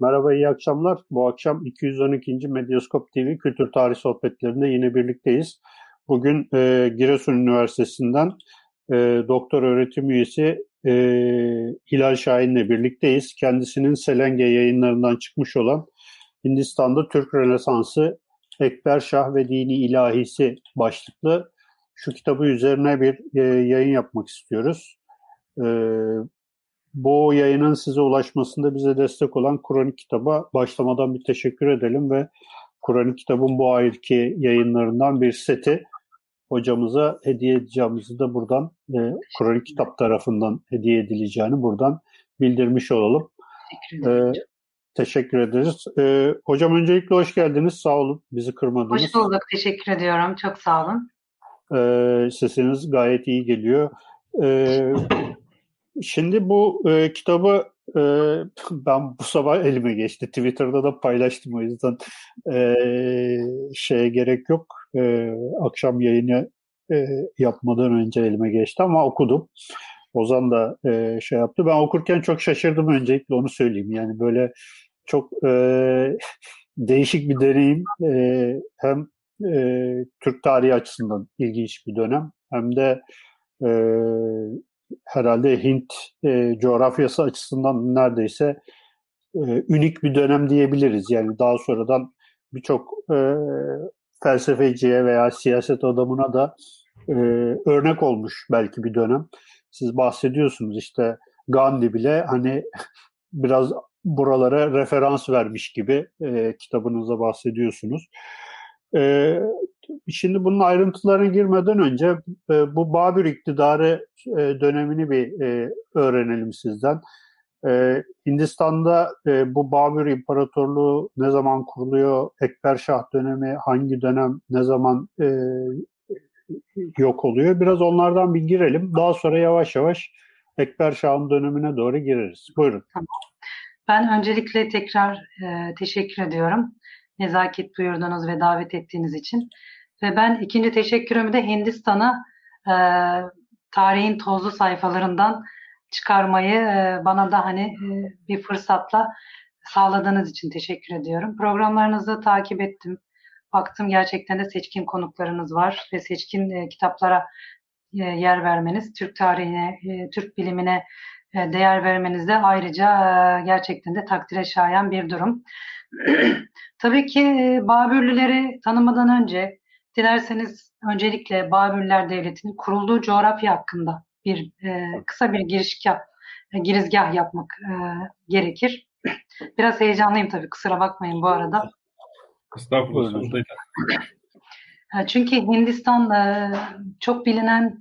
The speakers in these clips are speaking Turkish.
Merhaba, iyi akşamlar. Bu akşam 212. Medyaskop TV Kültür Tarih Sohbetlerinde yine birlikteyiz. Bugün e, Giresun Üniversitesi'nden e, doktor öğretim üyesi e, Hilal Şahin'le birlikteyiz. Kendisinin Selenge yayınlarından çıkmış olan Hindistan'da Türk Rönesansı Ekber Şah ve Dini İlahisi başlıklı şu kitabı üzerine bir e, yayın yapmak istiyoruz. E, bu yayının size ulaşmasında bize destek olan Kronik Kitab'a başlamadan bir teşekkür edelim ve Kronik Kitab'ın bu ayki yayınlarından bir seti hocamıza hediye edeceğimizi de buradan e, Kronik Kitap tarafından hediye edileceğini buradan bildirmiş olalım. Teşekkür ederiz. E, teşekkür ederiz. E, hocam öncelikle hoş geldiniz. Sağ olun. Bizi kırmadınız. Hoş bulduk. Teşekkür ediyorum. Çok sağ olun. E, sesiniz gayet iyi geliyor. E, Şimdi bu e, kitabı e, ben bu sabah elime geçti. Twitter'da da paylaştım o yüzden e, şeye gerek yok. E, akşam yayını e, yapmadan önce elime geçti ama okudum. Ozan da e, şey yaptı. Ben okurken çok şaşırdım öncelikle onu söyleyeyim. Yani böyle çok e, değişik bir deneyim. E, hem e, Türk tarihi açısından ilginç bir dönem hem de herhalde Hint e, coğrafyası açısından neredeyse e, ünik bir dönem diyebiliriz. Yani daha sonradan birçok e, felsefeciye veya siyaset adamına da e, örnek olmuş belki bir dönem. Siz bahsediyorsunuz işte Gandhi bile hani biraz buralara referans vermiş gibi e, kitabınızda bahsediyorsunuz. E, Şimdi bunun ayrıntılarına girmeden önce e, bu Babür iktidarı e, dönemini bir e, öğrenelim sizden. Hindistan'da bu Babür İmparatorluğu ne zaman kuruluyor? Ekber Şah dönemi hangi dönem ne zaman yok oluyor? Biraz onlardan bir girelim. Daha sonra yavaş yavaş Ekber Şah'ın dönemine doğru gireriz. Buyurun. Ben öncelikle tekrar teşekkür ediyorum. Nezaket buyurdunuz ve davet ettiğiniz için. Ve ben ikinci teşekkürümü de Hindistan'a e, tarihin tozlu sayfalarından çıkarmayı e, bana da hani e, bir fırsatla sağladığınız için teşekkür ediyorum. Programlarınızı takip ettim. Baktım gerçekten de seçkin konuklarınız var ve seçkin e, kitaplara e, yer vermeniz, Türk tarihine, e, Türk bilimine e, değer vermeniz de ayrıca e, gerçekten de takdire şayan bir durum. Tabii ki e, Babürlüleri tanımadan önce Dilerseniz öncelikle Babürler Devleti'nin kurulduğu coğrafya hakkında bir e, kısa bir girişgah, e, girizgah yapmak e, gerekir. Biraz heyecanlıyım tabii kusura bakmayın bu arada. Estağfurullah. E, çünkü Hindistan e, çok bilinen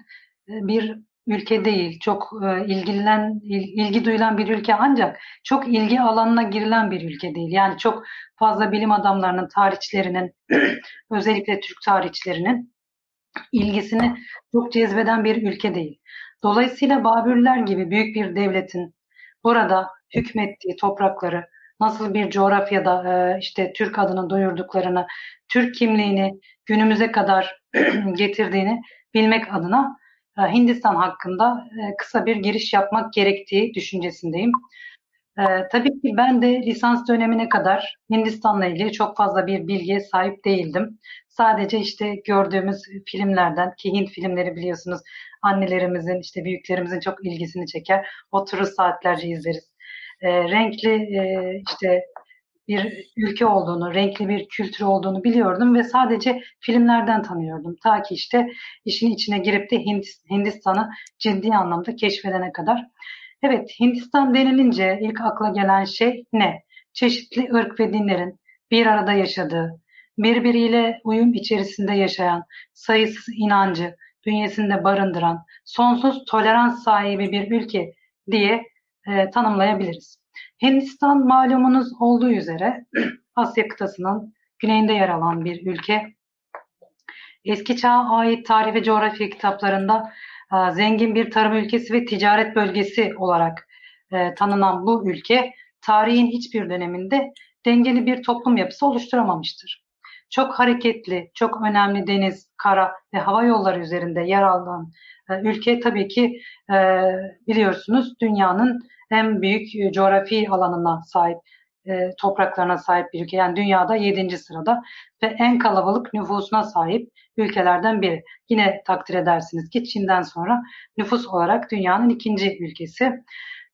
e, bir ülke değil. Çok e, ilgilenen, ilgi duyulan bir ülke ancak çok ilgi alanına girilen bir ülke değil. Yani çok fazla bilim adamlarının, tarihçilerinin, özellikle Türk tarihçilerinin ilgisini çok cezbeden bir ülke değil. Dolayısıyla Babürler gibi büyük bir devletin burada hükmettiği toprakları nasıl bir coğrafyada e, işte Türk adını duyurduklarını, Türk kimliğini günümüze kadar getirdiğini bilmek adına Hindistan hakkında e, kısa bir giriş yapmak gerektiği düşüncesindeyim. E, tabii ki ben de lisans dönemine kadar Hindistan'la ilgili çok fazla bir bilgiye sahip değildim. Sadece işte gördüğümüz filmlerden ki Hint filmleri biliyorsunuz annelerimizin işte büyüklerimizin çok ilgisini çeker. Oturur saatlerce izleriz. E, renkli e, işte bir ülke olduğunu, renkli bir kültür olduğunu biliyordum ve sadece filmlerden tanıyordum. Ta ki işte işin içine girip de Hindistan'ı ciddi anlamda keşfedene kadar. Evet, Hindistan denilince ilk akla gelen şey ne? Çeşitli ırk ve dinlerin bir arada yaşadığı, birbiriyle uyum içerisinde yaşayan, sayısız inancı bünyesinde barındıran, sonsuz tolerans sahibi bir ülke diye e, tanımlayabiliriz. Hindistan malumunuz olduğu üzere Asya kıtasının güneyinde yer alan bir ülke. Eski çağa ait tarih ve coğrafya kitaplarında e, zengin bir tarım ülkesi ve ticaret bölgesi olarak e, tanınan bu ülke tarihin hiçbir döneminde dengeli bir toplum yapısı oluşturamamıştır. Çok hareketli, çok önemli deniz, kara ve hava yolları üzerinde yer alan e, ülke tabii ki biliyorsunuz dünyanın en büyük e, coğrafi alanına sahip. e, topraklarına sahip bir ülke. Yani dünyada yedinci sırada ve en kalabalık nüfusuna sahip ülkelerden biri. Yine takdir edersiniz ki Çin'den sonra nüfus olarak dünyanın ikinci ülkesi.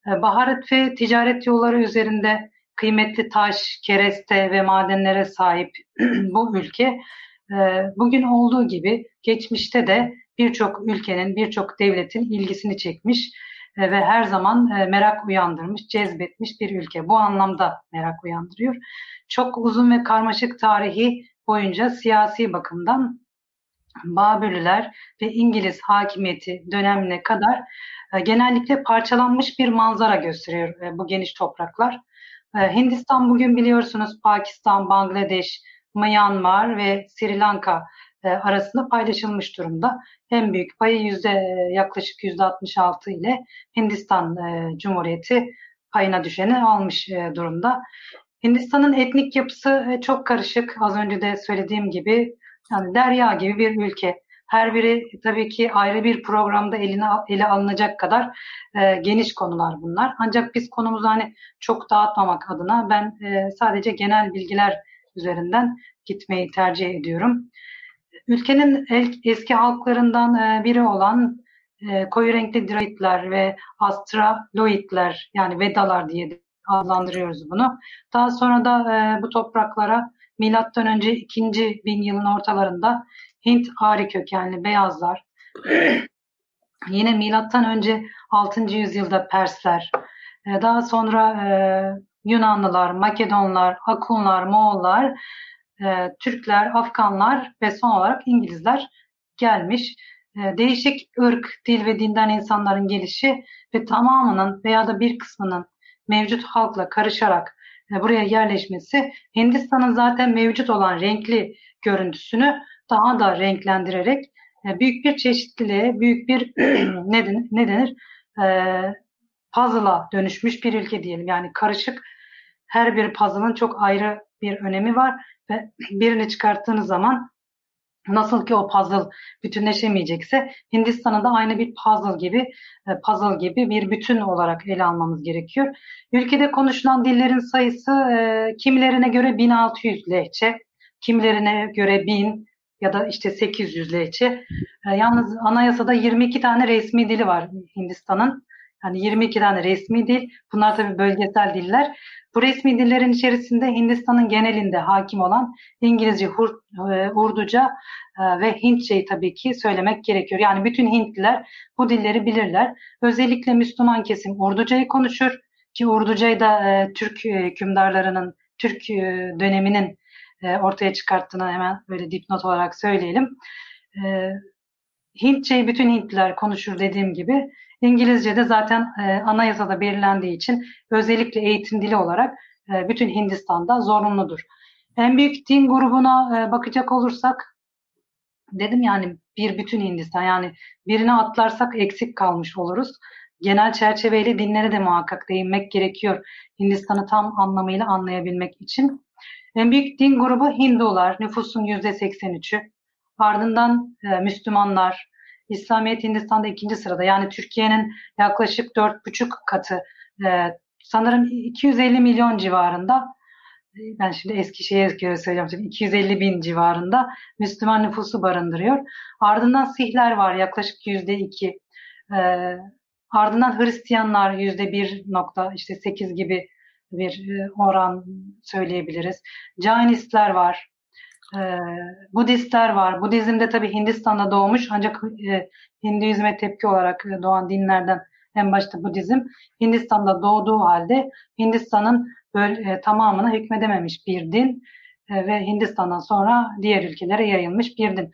E, baharat ve ticaret yolları üzerinde kıymetli taş, kereste ve madenlere sahip bu ülke e, bugün olduğu gibi geçmişte de birçok ülkenin, birçok devletin ilgisini çekmiş ve her zaman e, merak uyandırmış, cezbetmiş bir ülke. Bu anlamda merak uyandırıyor. Çok uzun ve karmaşık tarihi boyunca siyasi bakımdan Babürlüler ve İngiliz hakimiyeti dönemine kadar e, genellikle parçalanmış bir manzara gösteriyor bu geniş topraklar. Hindistan bugün biliyorsunuz Pakistan, Bangladeş, Myanmar ve Sri Lanka arasında paylaşılmış durumda en büyük payı yüzde yaklaşık yüzde 66 ile Hindistan e, Cumhuriyeti payına düşeni almış e, durumda. Hindistan'ın etnik yapısı e, çok karışık. Az önce de söylediğim gibi yani derya gibi bir ülke. Her biri tabii ki ayrı bir programda eline ele alınacak kadar e, geniş konular bunlar. Ancak biz konumuzu hani çok dağıtmamak adına ben e, sadece genel bilgiler üzerinden gitmeyi tercih ediyorum. Ülkenin eski halklarından e, biri olan e, koyu renkli Draitler ve Astraloidler yani Vedalar diye adlandırıyoruz bunu. Daha sonra da e, bu topraklara milattan önce 2. bin yılın ortalarında Hint Ari kökenli beyazlar, yine milattan önce 6. yüzyılda Persler, daha sonra Yunanlılar, Makedonlar, Akunlar, Moğollar e, Türkler, Afganlar ve son olarak İngilizler gelmiş. E, değişik ırk, dil ve dinden insanların gelişi ve tamamının veya da bir kısmının mevcut halkla karışarak e, buraya yerleşmesi Hindistan'ın zaten mevcut olan renkli görüntüsünü daha da renklendirerek e, büyük bir çeşitliliğe, büyük bir ne, ne denir e, puzzle'a dönüşmüş bir ülke diyelim. Yani karışık her bir puzzle'ın çok ayrı bir önemi var ve birini çıkarttığınız zaman nasıl ki o puzzle bütünleşemeyecekse Hindistan'ı da aynı bir puzzle gibi e, puzzle gibi bir bütün olarak ele almamız gerekiyor. Ülkede konuşulan dillerin sayısı e, kimilerine göre 1600 lehçe, kimilerine göre 1000 ya da işte 800 lehçe. Yalnız anayasada 22 tane resmi dili var Hindistan'ın. Yani 22 tane resmi dil. Bunlar tabii bölgesel diller. Bu resmi dillerin içerisinde Hindistan'ın genelinde hakim olan İngilizce, Hur, e, Urduca e, ve Hintçeyi tabii ki söylemek gerekiyor. Yani bütün Hintliler bu dilleri bilirler. Özellikle Müslüman kesim Urducayı konuşur ki Urducayı da e, Türk hükümdarlarının, Türk döneminin ortaya çıkarttığını hemen böyle dipnot olarak söyleyelim. Hintçeyi bütün Hintliler konuşur dediğim gibi. İngilizce de zaten e, anayasada belirlendiği için özellikle eğitim dili olarak e, bütün Hindistan'da zorunludur. En büyük din grubuna e, bakacak olursak dedim yani bir bütün Hindistan yani birini atlarsak eksik kalmış oluruz. Genel çerçeveyle dinlere de muhakkak değinmek gerekiyor Hindistan'ı tam anlamıyla anlayabilmek için. En büyük din grubu Hindular, nüfusun yüzde 83'ü. Ardından e, Müslümanlar, İslamiyet Hindistan'da ikinci sırada. Yani Türkiye'nin yaklaşık dört buçuk katı e, sanırım 250 milyon civarında ben şimdi Eskişehir'e göre söyleyeceğim. Şimdi 250 bin civarında Müslüman nüfusu barındırıyor. Ardından Sihler var yaklaşık yüzde iki. E, ardından Hristiyanlar yüzde bir nokta işte sekiz gibi bir e, oran söyleyebiliriz. Cainistler var e, Budistler var. Budizm de tabii Hindistan'da doğmuş ancak e, Hinduizme tepki olarak doğan dinlerden en başta Budizm Hindistan'da doğduğu halde Hindistan'ın böyle, e, tamamına hükmedememiş bir din e, ve Hindistan'dan sonra diğer ülkelere yayılmış bir din.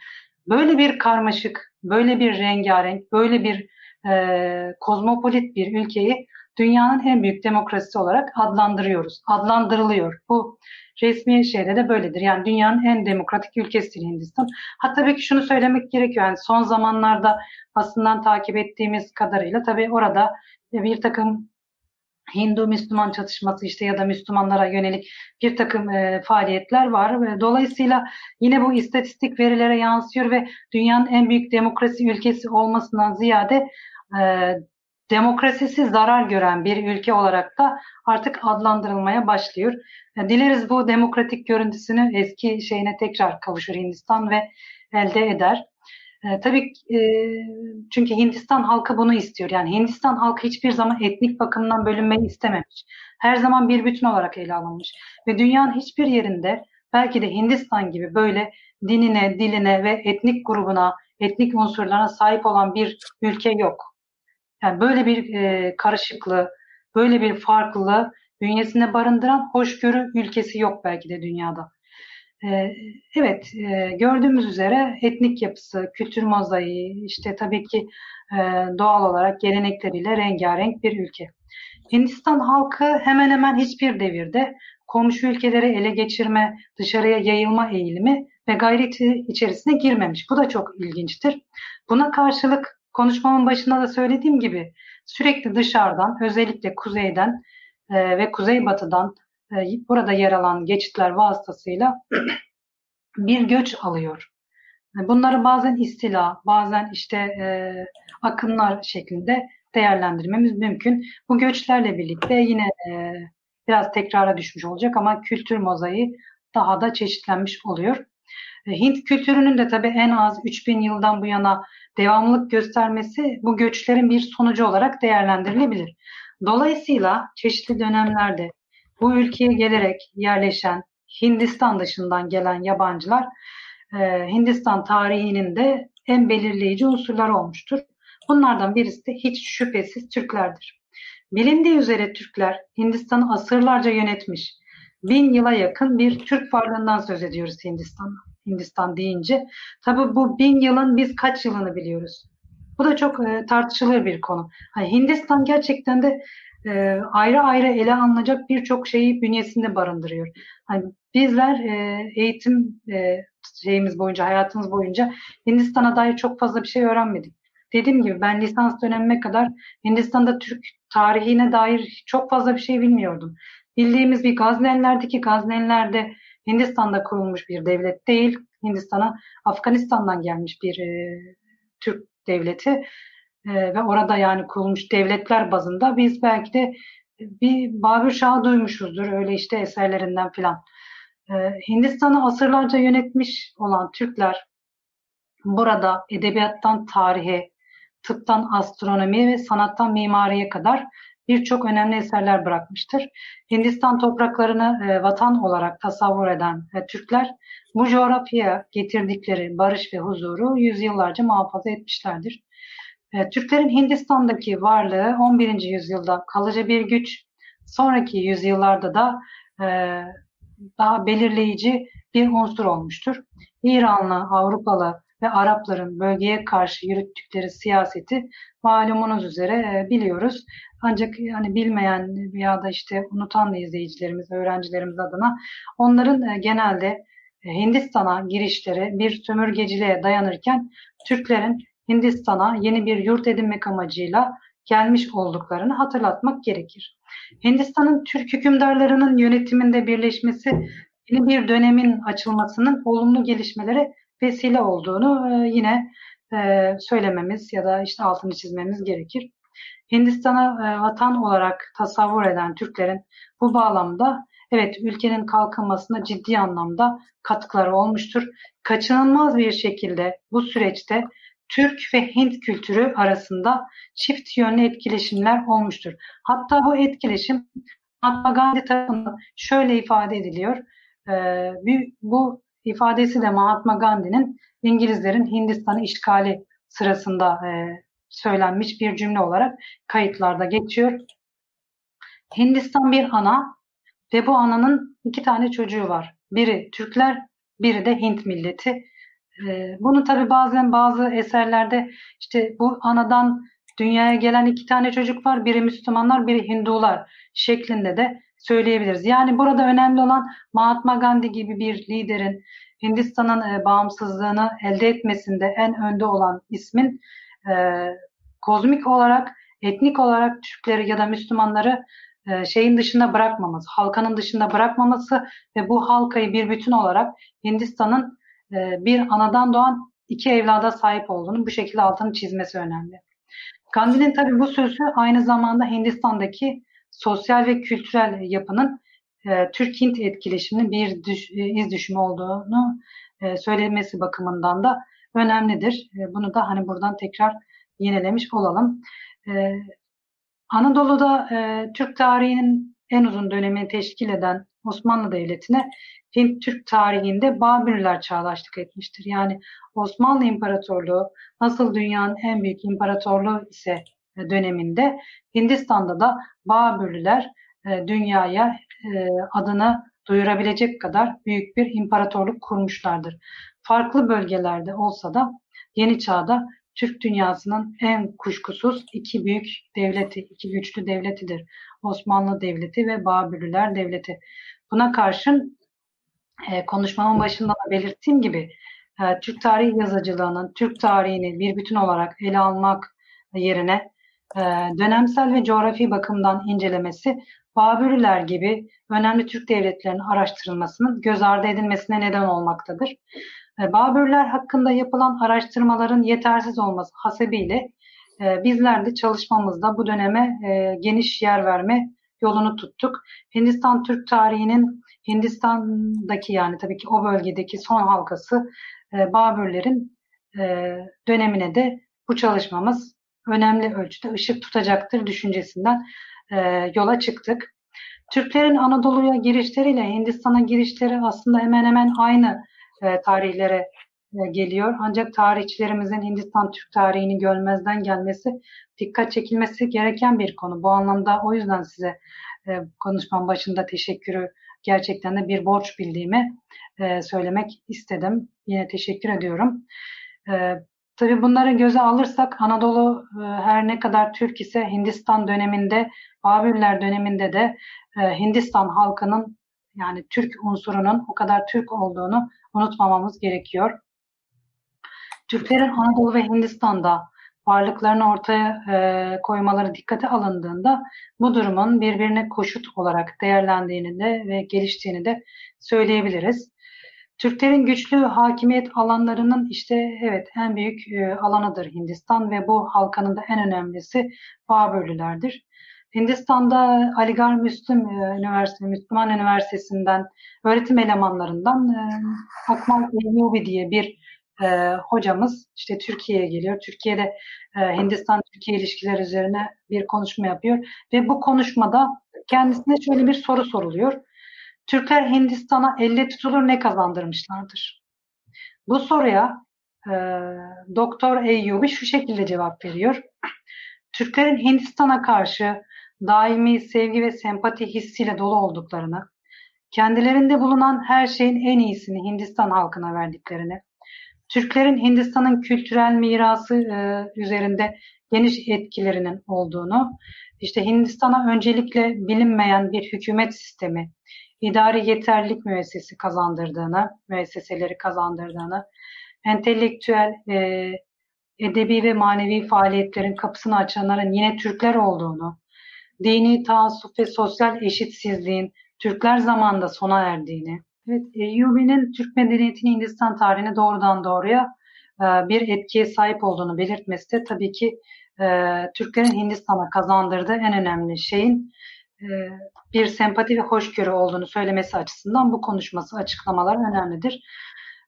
Böyle bir karmaşık, böyle bir rengarenk, böyle bir e, kozmopolit bir ülkeyi dünyanın en büyük demokrasisi olarak adlandırıyoruz. Adlandırılıyor. Bu resmi şeyde de böyledir. Yani dünyanın en demokratik ülkesidir Hindistan. Hatta tabii ki şunu söylemek gerekiyor. Yani son zamanlarda basından takip ettiğimiz kadarıyla tabii orada bir takım Hindu-Müslüman çatışması işte ya da Müslümanlara yönelik bir takım e, faaliyetler var. Dolayısıyla yine bu istatistik verilere yansıyor ve dünyanın en büyük demokrasi ülkesi olmasından ziyade e, demokrasisi zarar gören bir ülke olarak da artık adlandırılmaya başlıyor. Dileriz bu demokratik görüntüsünü eski şeyine tekrar kavuşur Hindistan ve elde eder. E, tabii e, çünkü Hindistan halkı bunu istiyor. Yani Hindistan halkı hiçbir zaman etnik bakımdan bölünmeyi istememiş. Her zaman bir bütün olarak ele alınmış. Ve dünyanın hiçbir yerinde belki de Hindistan gibi böyle dinine, diline ve etnik grubuna, etnik unsurlarına sahip olan bir ülke yok. Yani böyle bir e, karışıklığı, böyle bir farklılığı bünyesinde barındıran hoşgörü ülkesi yok belki de dünyada. Ee, evet, e, gördüğümüz üzere etnik yapısı, kültür mozaiği, işte tabii ki e, doğal olarak gelenekleriyle rengarenk bir ülke. Hindistan halkı hemen hemen hiçbir devirde komşu ülkeleri ele geçirme, dışarıya yayılma eğilimi ve gayreti içerisine girmemiş. Bu da çok ilginçtir. Buna karşılık konuşmamın başında da söylediğim gibi sürekli dışarıdan, özellikle kuzeyden e, ve kuzeybatıdan e, burada yer alan geçitler vasıtasıyla bir göç alıyor. E, bunları bazen istila, bazen işte e, akınlar şeklinde değerlendirmemiz mümkün. Bu göçlerle birlikte yine e, biraz tekrara düşmüş olacak ama kültür mozaiği daha da çeşitlenmiş oluyor. E, Hint kültürünün de tabii en az 3000 yıldan bu yana devamlılık göstermesi bu göçlerin bir sonucu olarak değerlendirilebilir. Dolayısıyla çeşitli dönemlerde bu ülkeye gelerek yerleşen Hindistan dışından gelen yabancılar e, Hindistan tarihinin de en belirleyici unsurlar olmuştur. Bunlardan birisi de hiç şüphesiz Türklerdir. Bilindiği üzere Türkler Hindistan'ı asırlarca yönetmiş. Bin yıla yakın bir Türk varlığından söz ediyoruz Hindistan. Hindistan deyince. Tabi bu bin yılın biz kaç yılını biliyoruz? Bu da çok e, tartışılır bir konu. Yani Hindistan gerçekten de e, ayrı ayrı ele alınacak birçok şeyi bünyesinde barındırıyor. Hani bizler e, eğitim e, şeyimiz boyunca, hayatımız boyunca Hindistan'a dair çok fazla bir şey öğrenmedik. Dediğim gibi ben lisans dönemime kadar Hindistan'da Türk tarihine dair çok fazla bir şey bilmiyordum. Bildiğimiz bir Gazneliler'deki Gazneliler'de Hindistan'da kurulmuş bir devlet değil. Hindistan'a Afganistan'dan gelmiş bir e, Türk devleti e, ve orada yani kurulmuş devletler bazında biz belki de bir Babür Şah'ı duymuşuzdur öyle işte eserlerinden filan. E, Hindistan'ı asırlarca yönetmiş olan Türkler burada edebiyattan tarihe, tıptan astronomiye ve sanattan mimariye kadar birçok önemli eserler bırakmıştır. Hindistan topraklarını e, vatan olarak tasavvur eden e, Türkler bu coğrafyaya getirdikleri barış ve huzuru yüzyıllarca muhafaza etmişlerdir. E, Türklerin Hindistan'daki varlığı 11. yüzyılda kalıcı bir güç, sonraki yüzyıllarda da e, daha belirleyici bir unsur olmuştur. İranlı, Avrupalı ve Arapların bölgeye karşı yürüttükleri siyaseti malumunuz üzere e, biliyoruz. Ancak yani bilmeyen ya da işte unutan izleyicilerimiz, öğrencilerimiz adına onların genelde Hindistan'a girişleri bir sömürgeciliğe dayanırken Türklerin Hindistan'a yeni bir yurt edinmek amacıyla gelmiş olduklarını hatırlatmak gerekir. Hindistan'ın Türk hükümdarlarının yönetiminde birleşmesi yeni bir dönemin açılmasının olumlu gelişmelere vesile olduğunu e, yine e, söylememiz ya da işte altını çizmemiz gerekir. Hindistan'a e, vatan olarak tasavvur eden Türklerin bu bağlamda evet ülkenin kalkınmasına ciddi anlamda katkıları olmuştur. Kaçınılmaz bir şekilde bu süreçte Türk ve Hint kültürü arasında çift yönlü etkileşimler olmuştur. Hatta bu etkileşim Mahatma Gandhi tarafından şöyle ifade ediliyor. Bu ifadesi de Mahatma Gandhi'nin İngilizlerin Hindistan'ı işgali sırasında e, söylenmiş bir cümle olarak kayıtlarda geçiyor. Hindistan bir ana ve bu ananın iki tane çocuğu var. Biri Türkler, biri de Hint milleti. Ee, bunu tabi bazen bazı eserlerde işte bu anadan dünyaya gelen iki tane çocuk var. Biri Müslümanlar, biri Hindular şeklinde de söyleyebiliriz. Yani burada önemli olan Mahatma Gandhi gibi bir liderin Hindistan'ın e, bağımsızlığını elde etmesinde en önde olan ismin e, kozmik olarak, etnik olarak Türkleri ya da Müslümanları e, şeyin dışında bırakmaması, halkanın dışında bırakmaması ve bu halkayı bir bütün olarak Hindistan'ın bir anadan doğan iki evlada sahip olduğunu bu şekilde altını çizmesi önemli. Gandhi'nin tabii bu sözü aynı zamanda Hindistan'daki sosyal ve kültürel yapının e, Türk-Hint etkileşiminin bir düş, e, iz düşümü olduğunu e, söylemesi bakımından da önemlidir. E, bunu da hani buradan tekrar yinelemiş olalım. E, Anadolu'da e, Türk tarihinin en uzun dönemini teşkil eden Osmanlı Devleti'ne Hint Türk tarihinde Babürler çağdaşlık etmiştir. Yani Osmanlı İmparatorluğu nasıl dünyanın en büyük imparatorluğu ise döneminde Hindistan'da da Babürlüler e, dünyaya e, adını duyurabilecek kadar büyük bir imparatorluk kurmuşlardır. Farklı bölgelerde olsa da yeni çağda Türk dünyasının en kuşkusuz iki büyük devleti, iki güçlü devletidir. Osmanlı Devleti ve Babürlüler Devleti. Buna karşın e, konuşmamın başında da belirttiğim gibi Türk tarih yazıcılığının Türk tarihini bir bütün olarak ele almak yerine e, dönemsel ve coğrafi bakımdan incelemesi Babürler gibi önemli Türk devletlerinin araştırılmasının göz ardı edilmesine neden olmaktadır. E, Babürler hakkında yapılan araştırmaların yetersiz olması hasebiyle e, bizler de çalışmamızda bu döneme e, geniş yer verme yolunu tuttuk. Hindistan Türk tarihinin Hindistan'daki yani tabii ki o bölgedeki son halkası Babürlerin dönemine de bu çalışmamız önemli ölçüde ışık tutacaktır düşüncesinden yola çıktık. Türklerin Anadolu'ya girişleriyle Hindistan'a girişleri aslında hemen hemen aynı e, tarihlere e, geliyor. Ancak tarihçilerimizin Hindistan Türk tarihini görmezden gelmesi dikkat çekilmesi gereken bir konu. Bu anlamda o yüzden size e, konuşmam başında teşekkürü gerçekten de bir borç bildiğimi e, söylemek istedim. Yine teşekkür ediyorum. E, tabii bunları göze alırsak Anadolu e, her ne kadar Türk ise Hindistan döneminde, Babürler döneminde de e, Hindistan halkının yani Türk unsurunun o kadar Türk olduğunu unutmamamız gerekiyor. Türklerin Anadolu ve Hindistan'da varlıklarını ortaya e, koymaları dikkate alındığında bu durumun birbirine koşut olarak değerlendiğini de ve geliştiğini de söyleyebiliriz. Türklerin güçlü hakimiyet alanlarının işte evet en büyük e, alanıdır Hindistan ve bu halkanın da en önemlisi Babürlülerdir. Hindistan'da Aligar Müslüm e, Üniversitesi, Müslüman Üniversitesi'nden öğretim elemanlarından e, Akmal Eyyubi diye bir e, hocamız işte Türkiye'ye geliyor. Türkiye'de e, Hindistan-Türkiye ilişkiler üzerine bir konuşma yapıyor ve bu konuşmada kendisine şöyle bir soru soruluyor. Türkler Hindistan'a elle tutulur ne kazandırmışlardır? Bu soruya e, Doktor Eyyubi şu şekilde cevap veriyor. Türklerin Hindistan'a karşı daimi sevgi ve sempati hissiyle dolu olduklarını, kendilerinde bulunan her şeyin en iyisini Hindistan halkına verdiklerini, Türklerin Hindistan'ın kültürel mirası e, üzerinde geniş etkilerinin olduğunu, işte Hindistan'a öncelikle bilinmeyen bir hükümet sistemi, idari yeterlilik müessesi kazandırdığını, müesseseleri kazandırdığını, entelektüel, e, edebi ve manevi faaliyetlerin kapısını açanların yine Türkler olduğunu, dini taassuf ve sosyal eşitsizliğin Türkler zamanında sona erdiğini, evet, Eyyubi'nin Türk medeniyetini Hindistan tarihine doğrudan doğruya e, bir etkiye sahip olduğunu belirtmesi de tabii ki e, Türklerin Hindistan'a kazandırdığı en önemli şeyin bir sempati ve hoşgörü olduğunu söylemesi açısından bu konuşması, açıklamalar önemlidir.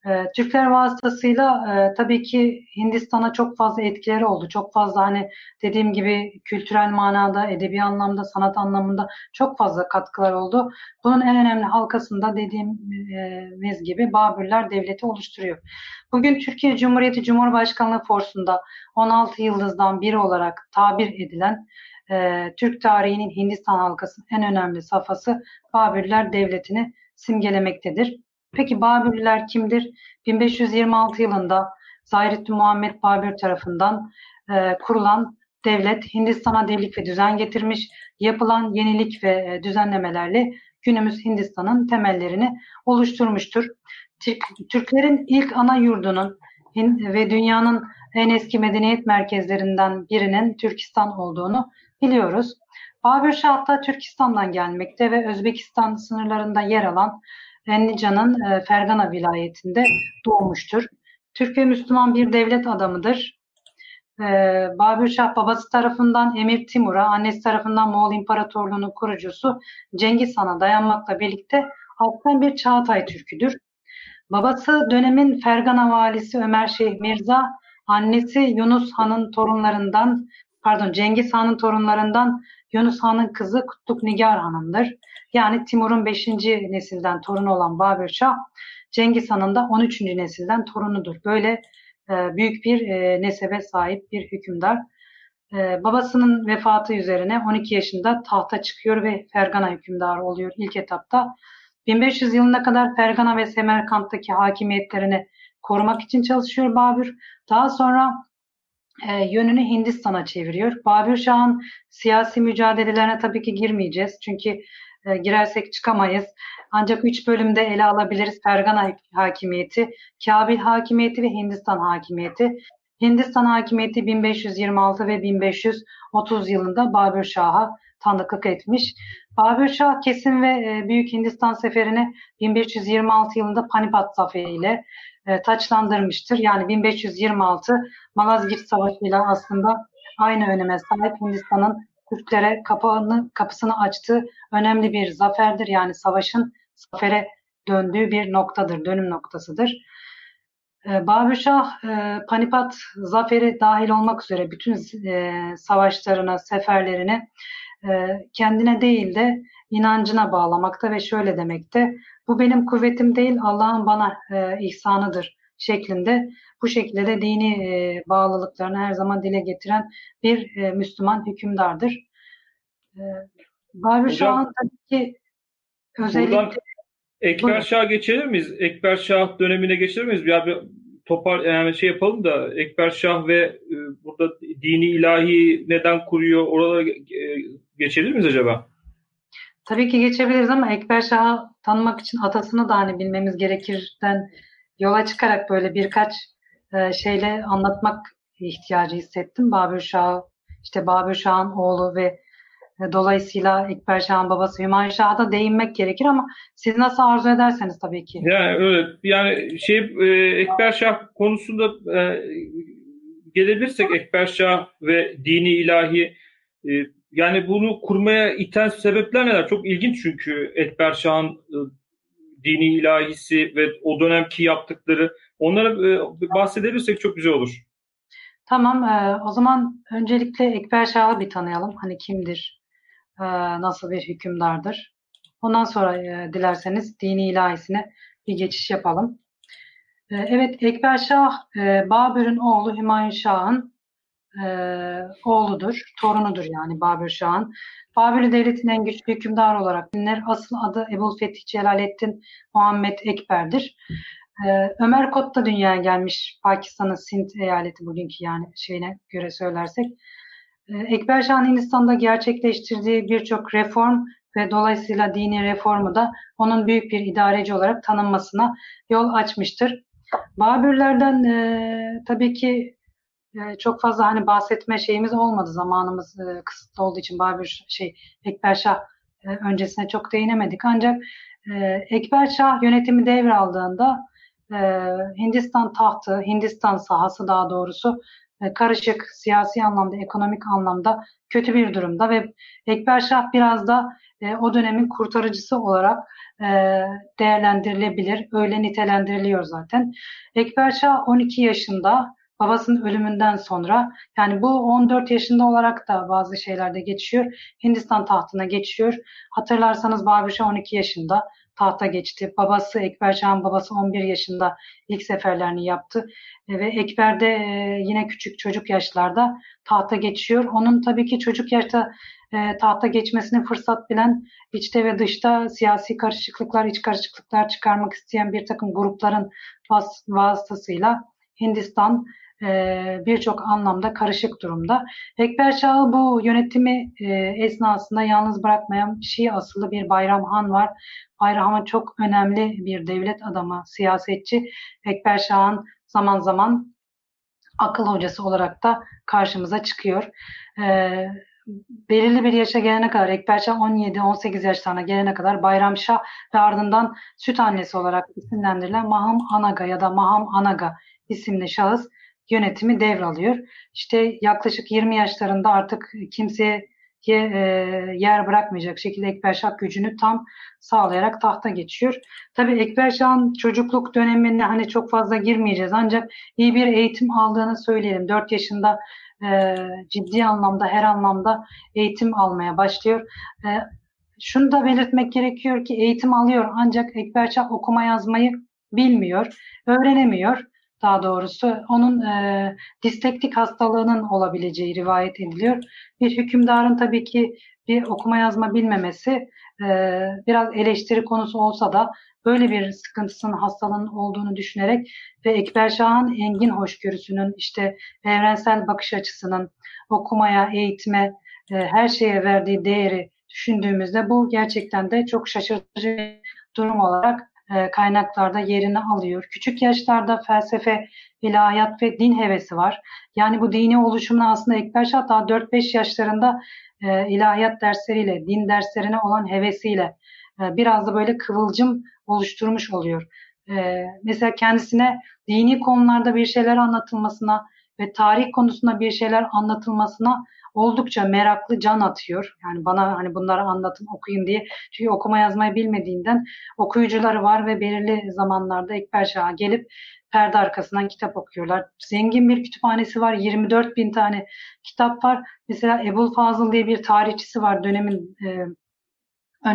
E, Türkler vasıtasıyla e, tabii ki Hindistan'a çok fazla etkileri oldu. Çok fazla hani dediğim gibi kültürel manada, edebi anlamda, sanat anlamında çok fazla katkılar oldu. Bunun en önemli halkasında dediğimiz gibi Babürler Devleti oluşturuyor. Bugün Türkiye Cumhuriyeti Cumhurbaşkanlığı forsunda 16 yıldızdan biri olarak tabir edilen e, Türk tarihinin Hindistan halkasının en önemli safhası Babürler Devleti'ni simgelemektedir. Peki Babürlüler kimdir? 1526 yılında Zahrettin Muhammed Babür tarafından e, kurulan devlet Hindistan'a devlik ve düzen getirmiş, yapılan yenilik ve e, düzenlemelerle günümüz Hindistan'ın temellerini oluşturmuştur. Türk, Türklerin ilk ana yurdunun ve dünyanın en eski medeniyet merkezlerinden birinin Türkistan olduğunu biliyoruz. Babür Şah da Türkistan'dan gelmekte ve Özbekistan sınırlarında yer alan Enlica'nın e, Fergana vilayetinde doğmuştur. Türk ve Müslüman bir devlet adamıdır. e, Babür Şah babası tarafından Emir Timur'a, annesi tarafından Moğol İmparatorluğu'nun kurucusu Cengiz Han'a dayanmakla birlikte alttan bir Çağatay Türküdür. Babası dönemin Fergana valisi Ömer Şeyh Mirza, annesi Yunus Han'ın torunlarından, pardon Cengiz Han'ın torunlarından Yunus Han'ın kızı Kutluk Nigar Hanım'dır. Yani Timur'un 5. nesilden torunu olan Babür Şah, Cengiz Han'ın da 13. nesilden torunudur. Böyle e, büyük bir e, nesebe sahip bir hükümdar. E, babasının vefatı üzerine 12 yaşında tahta çıkıyor ve Fergana hükümdarı oluyor ilk etapta. 1500 yılına kadar Fergana ve Semerkant'taki hakimiyetlerini korumak için çalışıyor Babür. Daha sonra e, yönünü Hindistan'a çeviriyor. Babür Şah'ın siyasi mücadelelerine tabii ki girmeyeceğiz. Çünkü e, girersek çıkamayız. Ancak üç bölümde ele alabiliriz. Fergana hakimiyeti, Kabil hakimiyeti ve Hindistan hakimiyeti. Hindistan hakimiyeti 1526 ve 1530 yılında Babür Şah'a tanıklık etmiş. Babür Şah kesin ve e, Büyük Hindistan seferini 1526 yılında Panipat Zaferi ile e, taçlandırmıştır. Yani 1526 Malazgirt Savaşı ile aslında aynı öneme sahip Hindistan'ın Türklere kapağını, kapısını açtığı önemli bir zaferdir. Yani savaşın zafere döndüğü bir noktadır, dönüm noktasıdır. E, Babür Şah e, Panipat zaferi dahil olmak üzere bütün e, savaşlarına, seferlerini e, kendine değil de inancına bağlamakta ve şöyle demekte. Bu benim kuvvetim değil, Allah'ın bana e, ihsanıdır şeklinde bu şekilde de dini e, bağlılıklarını her zaman dile getiren bir e, Müslüman hükümdardır. E, Babür Şah'ın tabii ki özellikle Ekber Şah geçebilir miyiz? Ekber Şah dönemine geçebilir miyiz? Ya bir topar yani şey yapalım da Ekber Şah ve e, burada dini ilahi neden kuruyor? Oralara e, geçebilir miyiz acaba? Tabii ki geçebiliriz ama Ekber Şah'ı tanımak için atasını da hani bilmemiz gerekirden yola çıkarak böyle birkaç e, şeyle anlatmak ihtiyacı hissettim. Babür Şah, işte Babür Şah'ın oğlu ve e, dolayısıyla Ekber Şah'ın babası Hümayun Şah'a da değinmek gerekir ama siz nasıl arzu ederseniz tabii ki. Yani öyle. Yani şey e, Ekber Şah konusunda e, gelebilirsek Ekber Şah ve dini ilahi e, yani bunu kurmaya iten sebepler neler? Çok ilginç çünkü Ekber Şah'ın e, dini ilahisi ve o dönemki yaptıkları onlara e, bahsedebilirsek çok güzel olur. Tamam, e, o zaman öncelikle Ekber Şah'ı bir tanıyalım. Hani kimdir, e, nasıl bir hükümdardır. Ondan sonra dilerseniz dini ilahisine bir geçiş yapalım. Evet, Ekber Şah, e, Babür'ün oğlu Hümayun Şah'ın e, oğludur, torunudur yani Babür Şah'ın. Babür Devleti'nin en güçlü hükümdar olarak bilinir. Asıl adı Ebul Fetih Celaleddin Muhammed Ekber'dir. Ee, Ömer Kot da dünyaya gelmiş. Pakistan'ın Sint eyaleti bugünkü yani şeyine göre söylersek. Ee, Ekber Şah'ın Hindistan'da gerçekleştirdiği birçok reform ve dolayısıyla dini reformu da onun büyük bir idareci olarak tanınmasına yol açmıştır. Babürlerden e, tabii ki çok fazla hani bahsetme şeyimiz olmadı zamanımız e, kısıtlı olduğu için Babür şey Ekber Şah e, öncesine çok değinemedik ancak e, Ekber Şah yönetimi devraldığında e, Hindistan tahtı, Hindistan sahası daha doğrusu e, karışık siyasi anlamda, ekonomik anlamda kötü bir durumda ve Ekber Şah biraz da e, o dönemin kurtarıcısı olarak e, değerlendirilebilir. Öyle nitelendiriliyor zaten. Ekber Şah 12 yaşında babasının ölümünden sonra yani bu 14 yaşında olarak da bazı şeylerde geçiyor. Hindistan tahtına geçiyor. Hatırlarsanız Babür Şah 12 yaşında tahta geçti. Babası Ekber Şah'ın babası 11 yaşında ilk seferlerini yaptı. E, ve Ekber de e, yine küçük çocuk yaşlarda tahta geçiyor. Onun tabii ki çocuk yaşta e, tahta geçmesini fırsat bilen içte ve dışta siyasi karışıklıklar, iç karışıklıklar çıkarmak isteyen bir takım grupların vas vasıtasıyla Hindistan birçok anlamda karışık durumda. Ekber Şah'ı bu yönetimi e, esnasında yalnız bırakmayan Şii asıllı bir Bayram Han var. Bayram Han çok önemli bir devlet adamı, siyasetçi. Ekber Şah'ın zaman zaman akıl hocası olarak da karşımıza çıkıyor. E, belirli bir yaşa gelene kadar Ekber Şah 17-18 yaşlarına gelene kadar Bayram Şah ve ardından süt annesi olarak isimlendirilen Maham Anaga ya da Maham Anaga isimli şahıs yönetimi devralıyor. İşte yaklaşık 20 yaşlarında artık kimseye e, yer bırakmayacak şekilde Ekber Şah gücünü tam sağlayarak tahta geçiyor. Tabii Ekber Şah'ın çocukluk dönemine hani çok fazla girmeyeceğiz ancak iyi bir eğitim aldığını söyleyelim. 4 yaşında e, ciddi anlamda her anlamda eğitim almaya başlıyor. E, şunu da belirtmek gerekiyor ki eğitim alıyor ancak Ekber Şah okuma yazmayı bilmiyor, öğrenemiyor daha doğrusu. Onun e, distektik hastalığının olabileceği rivayet ediliyor. Bir hükümdarın tabii ki bir okuma yazma bilmemesi e, biraz eleştiri konusu olsa da böyle bir sıkıntısının hastalığının olduğunu düşünerek ve Ekber Şah'ın engin hoşgörüsünün işte evrensel bakış açısının okumaya, eğitime, e, her şeye verdiği değeri düşündüğümüzde bu gerçekten de çok şaşırtıcı durum olarak e, kaynaklarda yerini alıyor. Küçük yaşlarda felsefe, ilahiyat ve din hevesi var. Yani bu dini oluşumunu aslında Ekber Şah daha 4-5 yaşlarında e, ilahiyat dersleriyle, din derslerine olan hevesiyle e, biraz da böyle kıvılcım oluşturmuş oluyor. Mesela kendisine dini konularda bir şeyler anlatılmasına ve tarih konusunda bir şeyler anlatılmasına oldukça meraklı can atıyor. Yani bana hani bunları anlatın okuyun diye. Çünkü okuma yazmayı bilmediğinden okuyucuları var ve belirli zamanlarda Ekber Şah'a gelip perde arkasından kitap okuyorlar. Zengin bir kütüphanesi var. 24 bin tane kitap var. Mesela Ebul Fazıl diye bir tarihçisi var. Dönemin e,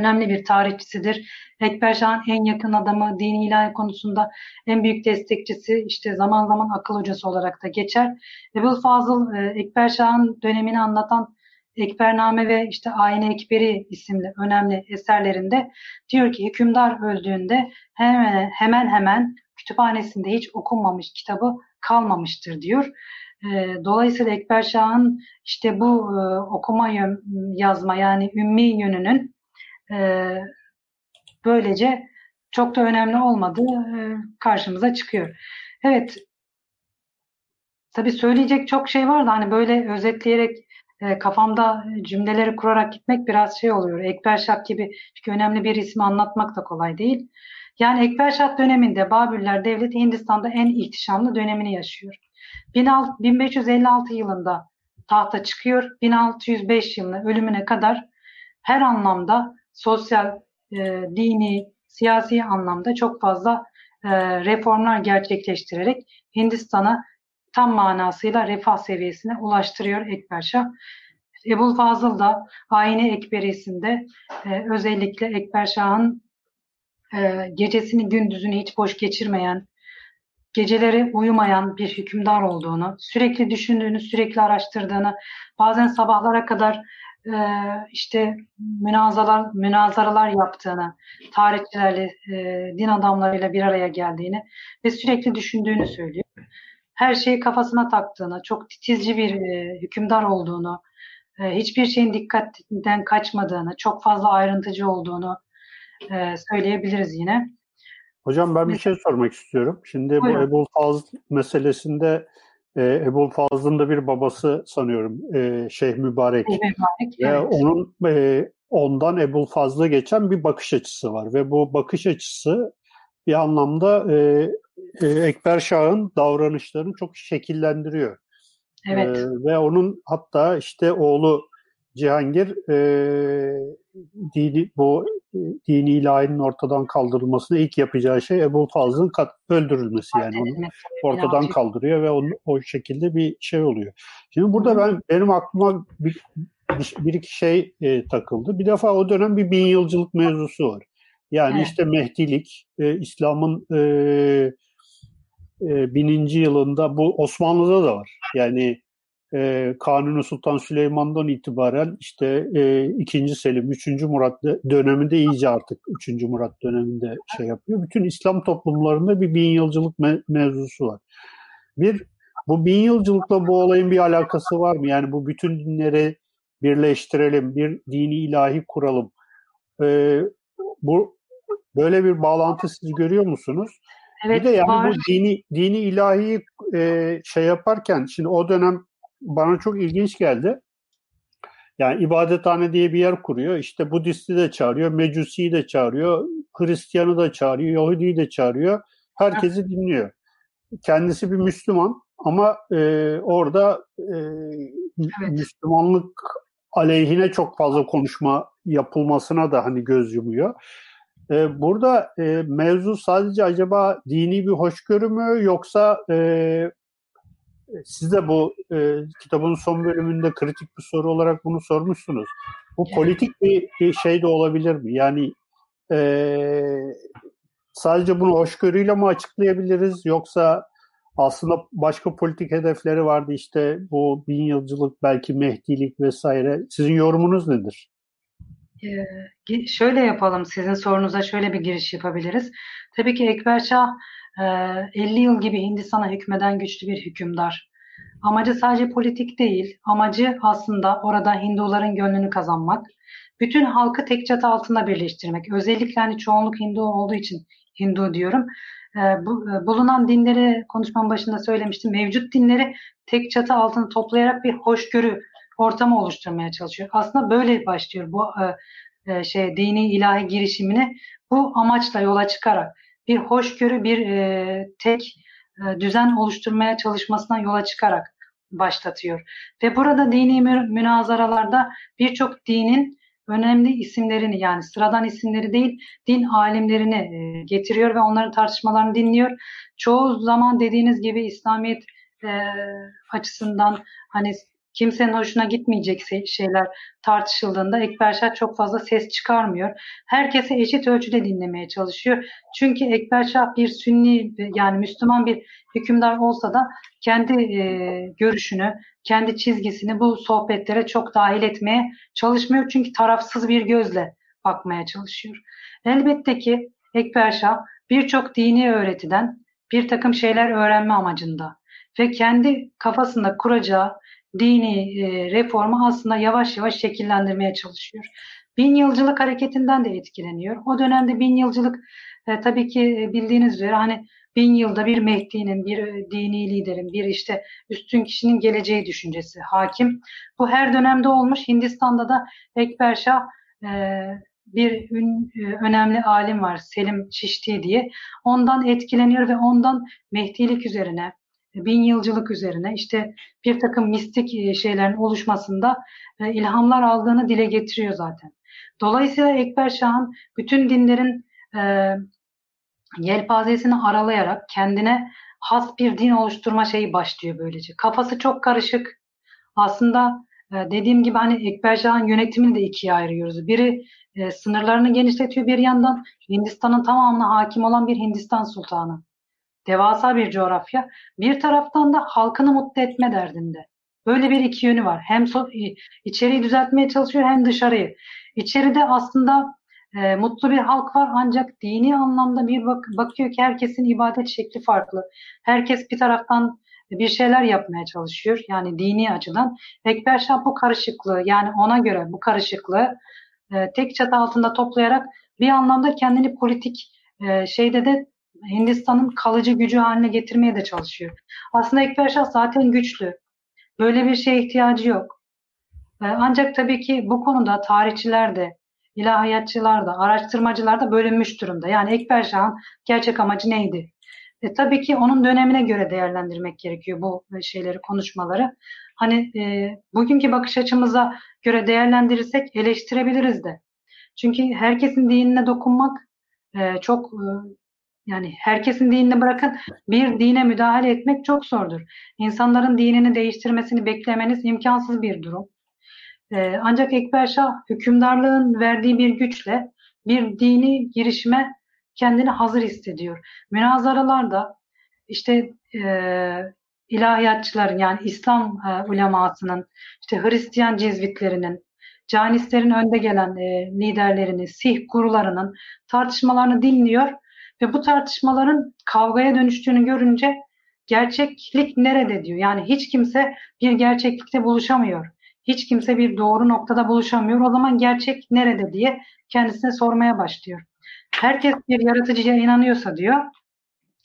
önemli bir tarihçisidir. Ekber en yakın adamı, dini ilahi konusunda en büyük destekçisi, işte zaman zaman akıl hocası olarak da geçer. Ebul Fazıl, e, Ekber Şah'ın dönemini anlatan Ekbername ve işte Ayne Ekberi isimli önemli eserlerinde diyor ki hükümdar öldüğünde hemen hemen hemen kütüphanesinde hiç okunmamış kitabı kalmamıştır diyor. E, dolayısıyla Ekber işte bu e, okuma yazma yani ümmi yönünün e, böylece çok da önemli olmadığı e, karşımıza çıkıyor. Evet, tabii söyleyecek çok şey var da hani böyle özetleyerek e, kafamda cümleleri kurarak gitmek biraz şey oluyor. Ekber Şah gibi çünkü önemli bir ismi anlatmak da kolay değil. Yani Ekber Şah döneminde Babürler Devleti Hindistan'da en ihtişamlı dönemini yaşıyor. 1556 yılında tahta çıkıyor. 1605 yılında ölümüne kadar her anlamda sosyal, e, dini, siyasi anlamda çok fazla e, reformlar gerçekleştirerek Hindistan'a tam manasıyla refah seviyesine ulaştırıyor Ekber Şah. Ebul Fazıl da Ayine Ekberisi'nde e, özellikle Ekber Şah'ın e, gecesini gündüzünü hiç boş geçirmeyen, geceleri uyumayan bir hükümdar olduğunu, sürekli düşündüğünü, sürekli araştırdığını, bazen sabahlara kadar e, işte münazalar, münazaralar yaptığını, tarihçilerle, e, din adamlarıyla bir araya geldiğini ve sürekli düşündüğünü söylüyor. Her şeyi kafasına taktığını, çok titizci bir e, hükümdar olduğunu, e, hiçbir şeyin dikkatten kaçmadığını, çok fazla ayrıntıcı olduğunu e, söyleyebiliriz yine. Hocam ben bir şey sormak istiyorum. Şimdi Buyurun. bu Ebul Fazl meselesinde e, Ebu Fazıl'ın da bir babası sanıyorum e, Şeyh Mübarek. Mübarek Ve evet. onun e, ondan Ebu Fazıl'a geçen bir bakış açısı var. Ve bu bakış açısı bir anlamda e, e, Ekber Şah'ın davranışlarını çok şekillendiriyor. Evet. E, ve onun hatta işte oğlu Cihangir e, dini, bu dini ilahinin ortadan kaldırılmasını ilk yapacağı şey Ebu Fazıl'ın öldürülmesi yani onu ortadan kaldırıyor ve onun, o şekilde bir şey oluyor. Şimdi burada ben benim aklıma bir, bir, bir iki şey e, takıldı. Bir defa o dönem bir bin yılcılık mevzusu var. Yani evet. işte Mehdilik, e, İslam'ın e, e, bininci yılında bu Osmanlı'da da var. Yani e, Kanuni Sultan Süleyman'dan itibaren işte e, 2. Selim, 3. Murat döneminde iyice artık 3. Murat döneminde şey yapıyor. Bütün İslam toplumlarında bir bin yılcılık me- mevzusu var. Bir, bu bin yılcılıkla bu olayın bir alakası var mı? Yani bu bütün dinleri birleştirelim, bir dini ilahi kuralım. E, bu böyle bir bağlantı siz görüyor musunuz? Evet, bir de yani var. bu dini dini ilahi e, şey yaparken şimdi o dönem bana çok ilginç geldi. Yani ibadethane diye bir yer kuruyor. İşte Budisti de çağırıyor, Mecusi'yi de çağırıyor, Hristiyanı da çağırıyor, Yahudi'yi de çağırıyor. Herkesi dinliyor. Kendisi bir Müslüman ama e, orada e, evet. Müslümanlık aleyhine çok fazla konuşma yapılmasına da hani göz yumuyor. E, burada e, mevzu sadece acaba dini bir hoşgörü mü yoksa e, siz de bu e, kitabın son bölümünde kritik bir soru olarak bunu sormuşsunuz. Bu politik bir, bir şey de olabilir mi? Yani e, sadece bunu hoşgörüyle mi açıklayabiliriz yoksa aslında başka politik hedefleri vardı işte bu bin yılcılık belki mehdilik vesaire. Sizin yorumunuz nedir? Ee, şöyle yapalım sizin sorunuza şöyle bir giriş yapabiliriz. Tabii ki Ekber Şah 50 yıl gibi Hindistan'a hükmeden güçlü bir hükümdar. Amacı sadece politik değil, amacı aslında orada Hinduların gönlünü kazanmak, bütün halkı tek çatı altında birleştirmek. Özellikle hani çoğunluk Hindu olduğu için Hindu diyorum. E, bu, e, bulunan dinleri konuşmanın başında söylemiştim. Mevcut dinleri tek çatı altında toplayarak bir hoşgörü ortamı oluşturmaya çalışıyor. Aslında böyle başlıyor bu e, e, şey dini ilahi girişimini bu amaçla yola çıkarak bir hoşgörü, bir e, tek e, düzen oluşturmaya çalışmasına yola çıkarak başlatıyor. Ve burada dini münazaralarda birçok dinin önemli isimlerini yani sıradan isimleri değil din alimlerini e, getiriyor ve onların tartışmalarını dinliyor. Çoğu zaman dediğiniz gibi İslamiyet e, açısından hani kimsenin hoşuna gitmeyecek şeyler tartışıldığında Ekber Şah çok fazla ses çıkarmıyor. Herkese eşit ölçüde dinlemeye çalışıyor. Çünkü Ekber Şah bir sünni yani Müslüman bir hükümdar olsa da kendi e, görüşünü, kendi çizgisini bu sohbetlere çok dahil etmeye çalışmıyor. Çünkü tarafsız bir gözle bakmaya çalışıyor. Elbette ki Ekber Şah birçok dini öğretiden bir takım şeyler öğrenme amacında ve kendi kafasında kuracağı dini e, reformu aslında yavaş yavaş şekillendirmeye çalışıyor. Bin yılcılık hareketinden de etkileniyor. O dönemde bin yılcılık e, tabii ki bildiğiniz üzere hani bin yılda bir Mehdi'nin, bir e, dini liderin, bir işte üstün kişinin geleceği düşüncesi hakim. Bu her dönemde olmuş. Hindistan'da da Ekber Şah e, bir e, önemli alim var Selim Çişti diye. Ondan etkileniyor ve ondan Mehdilik üzerine, bin yılcılık üzerine işte bir takım mistik e, şeylerin oluşmasında e, ilhamlar aldığını dile getiriyor zaten. Dolayısıyla Ekber Şah'ın bütün dinlerin e, yelpazesini aralayarak kendine has bir din oluşturma şeyi başlıyor böylece. Kafası çok karışık. Aslında dediğim gibi hani Ekber Şah'ın yönetimini de ikiye ayırıyoruz. Biri e, sınırlarını genişletiyor bir yandan Hindistan'ın tamamına hakim olan bir Hindistan sultanı. Devasa bir coğrafya. Bir taraftan da halkını mutlu etme derdinde. Böyle bir iki yönü var. Hem so içeriği düzeltmeye çalışıyor hem dışarıyı. İçeride aslında e, mutlu bir halk var ancak dini anlamda bir bak bakıyor ki herkesin ibadet şekli farklı. Herkes bir taraftan bir şeyler yapmaya çalışıyor. Yani dini açıdan. Ekber Şah bu karışıklığı yani ona göre bu karışıklığı e, tek çatı altında toplayarak bir anlamda kendini politik e, şeyde de Hindistan'ın kalıcı gücü haline getirmeye de çalışıyor. Aslında Ekber Şah zaten güçlü. Böyle bir şeye ihtiyacı yok. E, ancak tabii ki bu konuda tarihçiler de, ilahiyatçılar da, araştırmacılar da bölünmüş durumda. Yani Ekber Şah'ın gerçek amacı neydi? E, tabii ki onun dönemine göre değerlendirmek gerekiyor bu şeyleri, konuşmaları. Hani e, bugünkü bakış açımıza göre değerlendirirsek eleştirebiliriz de. Çünkü herkesin dinine dokunmak e, çok e, yani herkesin dinini bırakın bir dine müdahale etmek çok zordur. İnsanların dinini değiştirmesini beklemeniz imkansız bir durum. E, ancak Ekber Şah hükümdarlığın verdiği bir güçle bir dini girişime kendini hazır hissediyor. Münazaralarda işte e, ilahiyatçıların yani İslam e, ulemasının, işte Hristiyan cizvitlerinin, canistlerin önde gelen e, liderlerini, sih gurularının tartışmalarını dinliyor ve bu tartışmaların kavgaya dönüştüğünü görünce gerçeklik nerede diyor. Yani hiç kimse bir gerçeklikte buluşamıyor. Hiç kimse bir doğru noktada buluşamıyor. O zaman gerçek nerede diye kendisine sormaya başlıyor. Herkes bir yaratıcıya inanıyorsa diyor.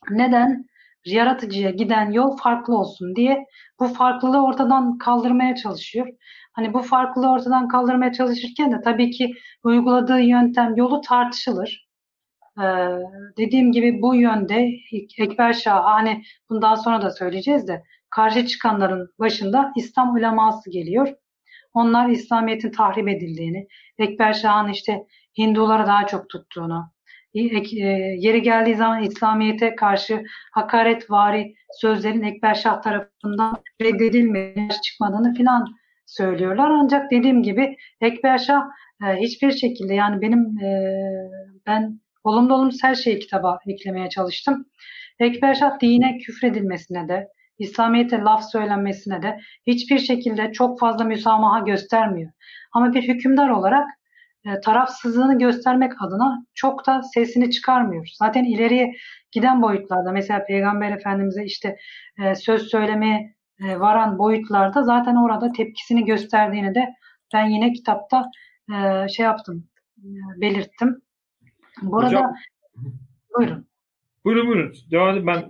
Neden yaratıcıya giden yol farklı olsun diye bu farklılığı ortadan kaldırmaya çalışıyor. Hani bu farklılığı ortadan kaldırmaya çalışırken de tabii ki uyguladığı yöntem yolu tartışılır. Dediğim gibi bu yönde Ekber Şah hani bundan sonra da söyleyeceğiz de karşı çıkanların başında İslam uleması geliyor. Onlar İslamiyet'in tahrip edildiğini, Ekber Şah'ın işte Hindulara daha çok tuttuğunu, e, yeri geldiği zaman İslamiyet'e karşı hakaretvari sözlerin Ekber Şah tarafından reddedilmeye çıkmadığını filan söylüyorlar. Ancak dediğim gibi Ekber Şah e, hiçbir şekilde yani benim e, ben olumlu olumsuz her şeyi kitaba eklemeye çalıştım. Ekber Şah dine küfredilmesine de İslamiyet'e laf söylenmesine de hiçbir şekilde çok fazla müsamaha göstermiyor. Ama bir hükümdar olarak e, tarafsızlığını göstermek adına çok da sesini çıkarmıyor. Zaten ileriye giden boyutlarda mesela Peygamber Efendimiz'e işte e, söz söylemeye e, varan boyutlarda zaten orada tepkisini gösterdiğini de ben yine kitapta e, şey yaptım, e, belirttim. Burada Hocam, buyurun. Buyurun buyurun. Devam edin. Ben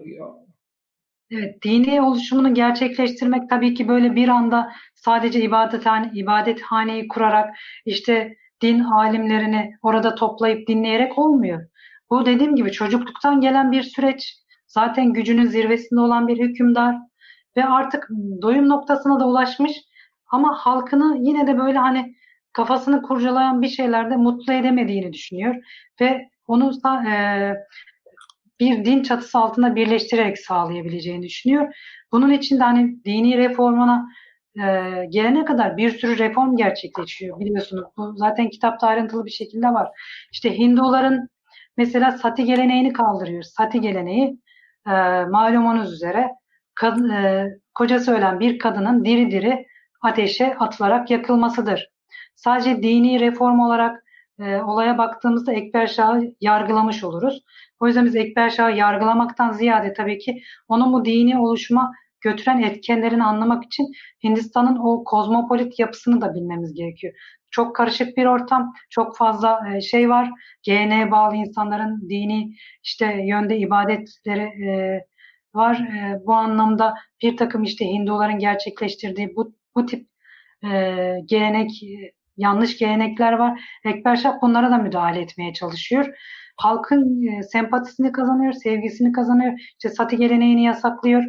Evet, dini oluşumunu gerçekleştirmek tabii ki böyle bir anda sadece ibadethane, ibadethaneyi kurarak işte din alimlerini orada toplayıp dinleyerek olmuyor. Bu dediğim gibi çocukluktan gelen bir süreç. Zaten gücünün zirvesinde olan bir hükümdar ve artık doyum noktasına da ulaşmış ama halkını yine de böyle hani kafasını kurcalayan bir şeylerde mutlu edemediğini düşünüyor ve onu e, bir din çatısı altında birleştirerek sağlayabileceğini düşünüyor. Bunun için de hani dini reformuna e, gelene kadar bir sürü reform gerçekleşiyor biliyorsunuz. Bu zaten kitapta ayrıntılı bir şekilde var. İşte Hinduların mesela sati geleneğini kaldırıyor. Sati geleneği e, malumunuz üzere kad, e, kocası ölen bir kadının diri diri ateşe atılarak yakılmasıdır. Sadece dini reform olarak e, olaya baktığımızda Ekber Şah'ı yargılamış oluruz. O yüzden biz Ekber Şah'ı yargılamaktan ziyade tabii ki onun bu dini oluşuma götüren etkenlerini anlamak için Hindistan'ın o kozmopolit yapısını da bilmemiz gerekiyor. Çok karışık bir ortam, çok fazla e, şey var. GN'ye bağlı insanların dini işte yönde ibadetleri e, var. E, bu anlamda bir takım işte Hinduların gerçekleştirdiği bu, bu tip e, gelenek, yanlış gelenekler var. Ekber Şah bunlara da müdahale etmeye çalışıyor. Halkın e, sempatisini kazanıyor, sevgisini kazanıyor. İşte sati geleneğini yasaklıyor.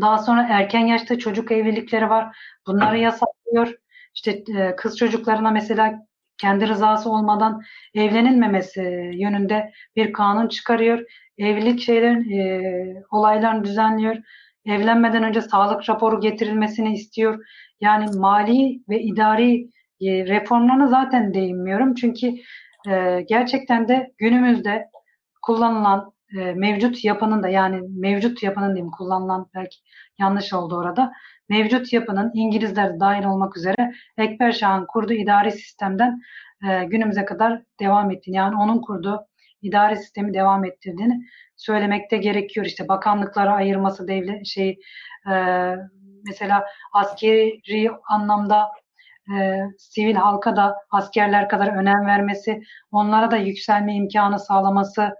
Daha sonra erken yaşta çocuk evlilikleri var. Bunları yasaklıyor. İşte e, kız çocuklarına mesela kendi rızası olmadan evlenilmemesi yönünde bir kanun çıkarıyor. Evlilik şeylerin e, olaylarını düzenliyor. Evlenmeden önce sağlık raporu getirilmesini istiyor. Yani mali ve idari e, reformlarına zaten değinmiyorum. Çünkü e, gerçekten de günümüzde kullanılan e, mevcut yapının da yani mevcut yapının diyeyim kullanılan belki yanlış oldu orada. Mevcut yapının İngilizler dahil olmak üzere Ekber Şah'ın kurduğu idari sistemden e, günümüze kadar devam ettiğini yani onun kurduğu idari sistemi devam ettirdiğini söylemekte gerekiyor. İşte bakanlıklara ayırması devlet şey e, mesela askeri anlamda e, sivil halka da askerler kadar önem vermesi, onlara da yükselme imkanı sağlaması,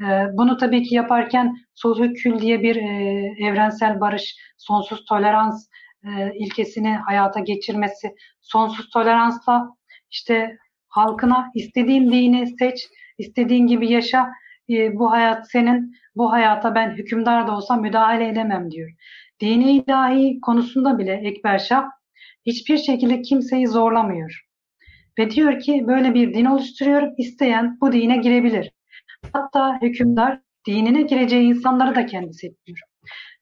ee, bunu tabii ki yaparken sulhü kül diye bir e, evrensel barış, sonsuz tolerans e, ilkesini hayata geçirmesi, sonsuz toleransla işte halkına istediğin dini seç, istediğin gibi yaşa, e, bu hayat senin, bu hayata ben hükümdar da olsam müdahale edemem diyor. Dini ilahi konusunda bile Ekber Şah hiçbir şekilde kimseyi zorlamıyor. Ve diyor ki böyle bir din oluşturuyorum, isteyen bu dine girebilir. Hatta hükümdar dinine gireceği insanları da kendisi seçiyor.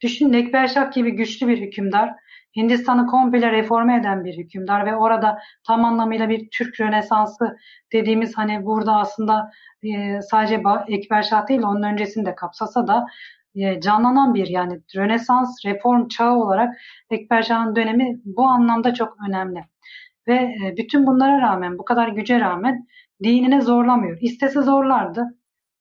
Düşünün Ekber Şah gibi güçlü bir hükümdar, Hindistan'ı komple reforme eden bir hükümdar ve orada tam anlamıyla bir Türk Rönesansı dediğimiz hani burada aslında e, sadece Ekber Şah değil onun öncesinde kapsasa da e, canlanan bir yani Rönesans reform çağı olarak Ekber Şah'ın dönemi bu anlamda çok önemli. Ve e, bütün bunlara rağmen bu kadar güce rağmen dinine zorlamıyor. İstese zorlardı.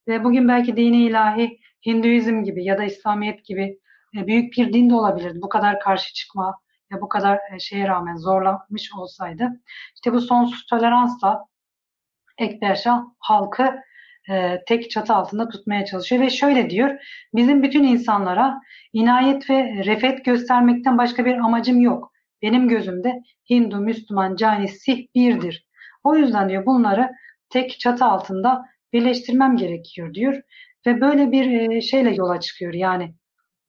Ve bugün belki dini ilahi Hinduizm gibi ya da İslamiyet gibi e, büyük bir din de olabilirdi. Bu kadar karşı çıkma ya bu kadar e, şeye rağmen zorlanmış olsaydı. İşte bu sonsuz toleransla Ekber Şah halkı e, tek çatı altında tutmaya çalışıyor ve şöyle diyor. Bizim bütün insanlara inayet ve refet göstermekten başka bir amacım yok. Benim gözümde Hindu, Müslüman, Cani, Sih birdir. O yüzden diyor bunları tek çatı altında birleştirmem gerekiyor diyor. Ve böyle bir e, şeyle yola çıkıyor. Yani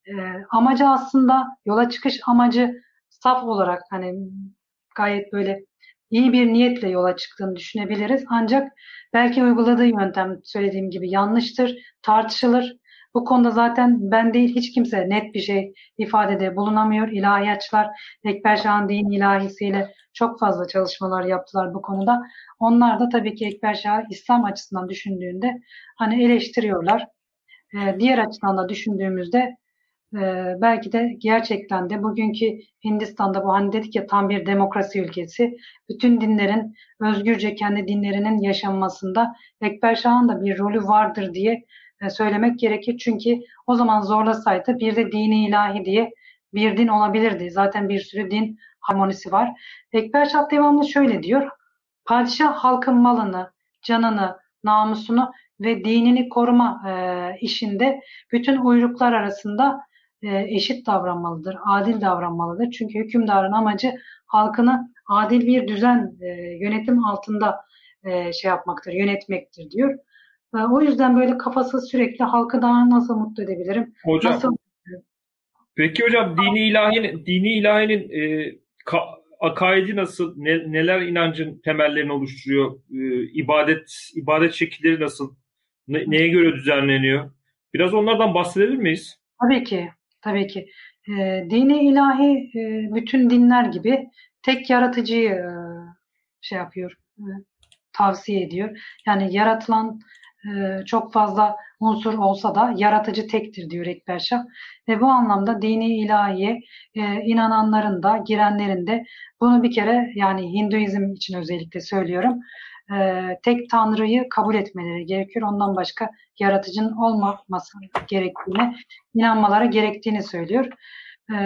e, amacı aslında yola çıkış amacı saf olarak hani gayet böyle iyi bir niyetle yola çıktığını düşünebiliriz. Ancak belki uyguladığı yöntem söylediğim gibi yanlıştır, tartışılır. Bu konuda zaten ben değil hiç kimse net bir şey ifadede bulunamıyor. İlahiyatçılar Ekber Şah'ın din ilahisiyle çok fazla çalışmalar yaptılar bu konuda. Onlar da tabii ki Ekber Şah'ı İslam açısından düşündüğünde hani eleştiriyorlar. Ee, diğer açıdan da düşündüğümüzde e, belki de gerçekten de bugünkü Hindistan'da bu hani dedik ya tam bir demokrasi ülkesi. Bütün dinlerin özgürce kendi dinlerinin yaşanmasında Ekber Şah'ın da bir rolü vardır diye e, söylemek gerekir. Çünkü o zaman zorlasaydı bir de dini ilahi diye bir din olabilirdi. Zaten bir sürü din harmonisi var. Ekber Şah devamlı şöyle diyor. Padişah halkın malını, canını, namusunu ve dinini koruma e, işinde bütün uyruklar arasında eşit davranmalıdır, adil davranmalıdır. Çünkü hükümdarın amacı halkını adil bir düzen, e, yönetim altında e, şey yapmaktır, yönetmektir diyor. E, o yüzden böyle kafası sürekli halkı daha nasıl mutlu edebilirim? Hocam, nasıl... Peki hocam dini ilahinin, dini ilahinin e, ka, akaidi nasıl, ne, neler inancın temellerini oluşturuyor, e, ibadet ibadet şekilleri nasıl, ne, neye göre düzenleniyor? Biraz onlardan bahsedebilir miyiz? Tabii ki, tabii ki. E, dini ilahi e, bütün dinler gibi tek yaratıcıyı e, şey yapıyor, e, tavsiye ediyor. Yani yaratılan e, çok fazla unsur olsa da yaratıcı tektir diyor Ekber Şah. Ve bu anlamda dini ilahiye e, inananların da girenlerin de bunu bir kere yani Hinduizm için özellikle söylüyorum e, tek tanrıyı kabul etmeleri gerekiyor. Ondan başka yaratıcının olmaması gerektiğini inanmaları gerektiğini söylüyor. E,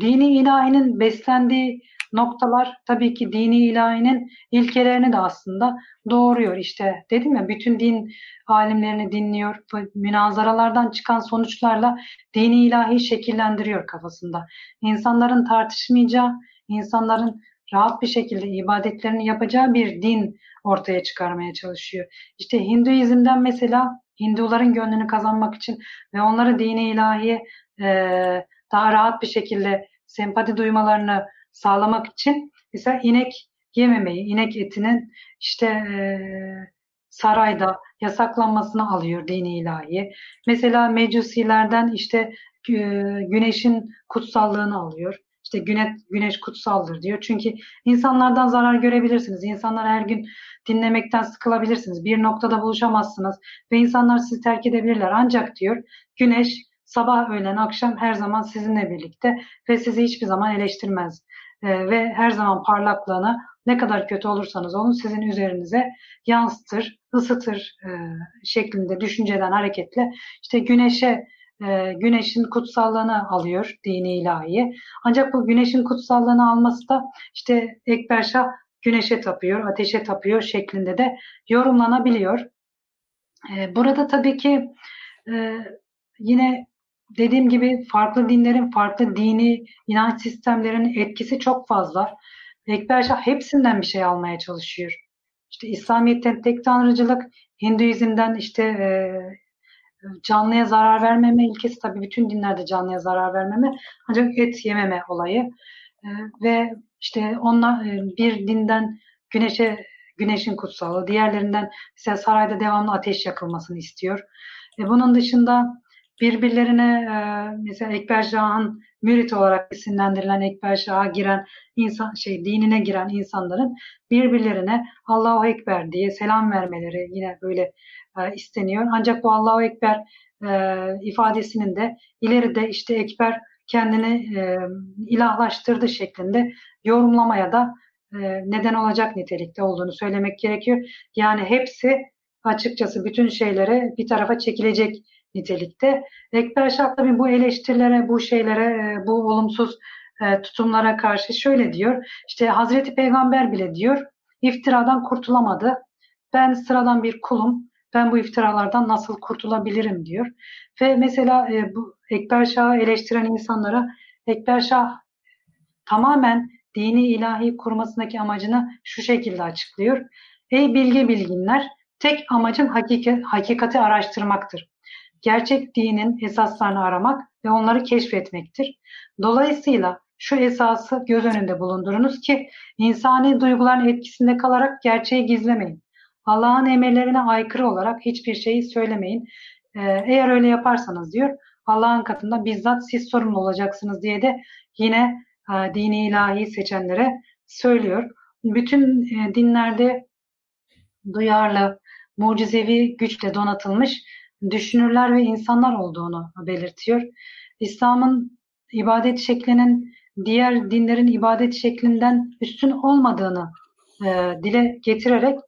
dini ilahinin beslendiği noktalar tabii ki dini ilahinin ilkelerini de aslında doğuruyor. İşte dedim ya bütün din alimlerini dinliyor. Münazaralardan çıkan sonuçlarla dini ilahi şekillendiriyor kafasında. İnsanların tartışmayacağı, insanların rahat bir şekilde ibadetlerini yapacağı bir din ortaya çıkarmaya çalışıyor. İşte Hinduizm'den mesela Hinduların gönlünü kazanmak için ve onları dini ilahiye e, daha rahat bir şekilde sempati duymalarını sağlamak için mesela inek yememeyi, inek etinin işte e, sarayda yasaklanmasını alıyor dini ilahi. Mesela mecusilerden işte e, güneşin kutsallığını alıyor. İşte güneş, güneş kutsaldır diyor. Çünkü insanlardan zarar görebilirsiniz. İnsanlar her gün dinlemekten sıkılabilirsiniz. Bir noktada buluşamazsınız ve insanlar sizi terk edebilirler. Ancak diyor güneş sabah, öğlen, akşam her zaman sizinle birlikte ve sizi hiçbir zaman eleştirmez. Ee, ve her zaman parlaklığını ne kadar kötü olursanız olun sizin üzerinize yansıtır, ısıtır e, şeklinde düşünceden hareketle işte güneşe e, güneşin kutsallığını alıyor dini ilahi. Ancak bu güneşin kutsallığını alması da işte Ekber Şah güneşe tapıyor, ateşe tapıyor şeklinde de yorumlanabiliyor. E, burada tabii ki e, yine dediğim gibi farklı dinlerin, farklı dini inanç sistemlerinin etkisi çok fazla. Ekber Şah hepsinden bir şey almaya çalışıyor. İşte İslamiyet'ten tek tanrıcılık, Hinduizm'den işte e, canlıya zarar vermeme ilkesi tabii bütün dinlerde canlıya zarar vermeme ancak et yememe olayı e, ve işte onlar e, bir dinden güneşe güneşin kutsalı diğerlerinden mesela sarayda devamlı ateş yakılmasını istiyor. E, bunun dışında birbirlerine e, mesela Ekber Şah'ın mürit olarak isimlendirilen Ekber Şah'a giren insan şey dinine giren insanların birbirlerine Allahu Ekber diye selam vermeleri yine böyle e, isteniyor. Ancak bu Allahu Ekber e, ifadesinin de ileride işte Ekber kendini e, ilahlaştırdı şeklinde yorumlamaya da e, neden olacak nitelikte olduğunu söylemek gerekiyor. Yani hepsi açıkçası bütün şeylere bir tarafa çekilecek nitelikte. Ekber Şah tabii bu eleştirilere, bu şeylere, e, bu olumsuz e, tutumlara karşı şöyle diyor. İşte Hazreti Peygamber bile diyor iftiradan kurtulamadı. Ben sıradan bir kulum. Ben bu iftiralardan nasıl kurtulabilirim diyor. Ve mesela e, bu Ekber Şah'ı eleştiren insanlara Ekber Şah tamamen dini ilahi kurmasındaki amacını şu şekilde açıklıyor. Ey bilge bilginler, tek amacım hakiki, hakikati araştırmaktır. Gerçek dinin esaslarını aramak ve onları keşfetmektir. Dolayısıyla şu esası göz önünde bulundurunuz ki insani duyguların etkisinde kalarak gerçeği gizlemeyin. Allah'ın emirlerine aykırı olarak hiçbir şeyi söylemeyin. Ee, eğer öyle yaparsanız diyor Allah'ın katında bizzat siz sorumlu olacaksınız diye de yine e, dini ilahi seçenlere söylüyor. Bütün e, dinlerde duyarlı, mucizevi güçle donatılmış düşünürler ve insanlar olduğunu belirtiyor. İslam'ın ibadet şeklinin diğer dinlerin ibadet şeklinden üstün olmadığını e, dile getirerek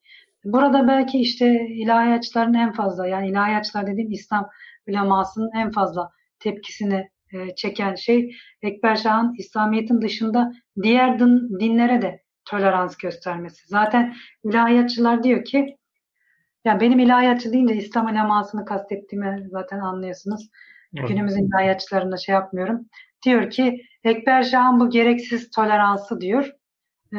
burada belki işte ilahiyatçıların en fazla yani ilahiyatçılar dediğim İslam ulemasının en fazla tepkisini e, çeken şey Ekber Şah'ın İslamiyet'in dışında diğer din, dinlere de tolerans göstermesi. Zaten ilahiyatçılar diyor ki yani benim ilahiyatçı deyince İslam ulemasını kastettiğimi zaten anlıyorsunuz. Evet. Günümüzün ilahiyatçılarına şey yapmıyorum. Diyor ki Ekber Şah'ın bu gereksiz toleransı diyor. E,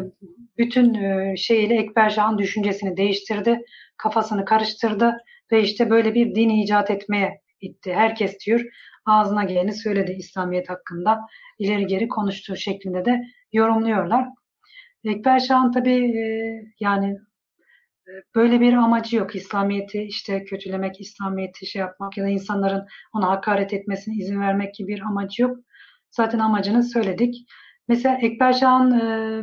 bütün e, şeyiyle Ekber Şah'ın düşüncesini değiştirdi. Kafasını karıştırdı ve işte böyle bir din icat etmeye itti. Herkes diyor ağzına geleni söyledi İslamiyet hakkında. ileri geri konuştuğu şeklinde de yorumluyorlar. Ekber Şah'ın tabii e, yani böyle bir amacı yok. İslamiyet'i işte kötülemek, İslamiyet'i şey yapmak ya da insanların ona hakaret etmesine izin vermek gibi bir amacı yok. Zaten amacını söyledik. Mesela Ekber Şah'ın e,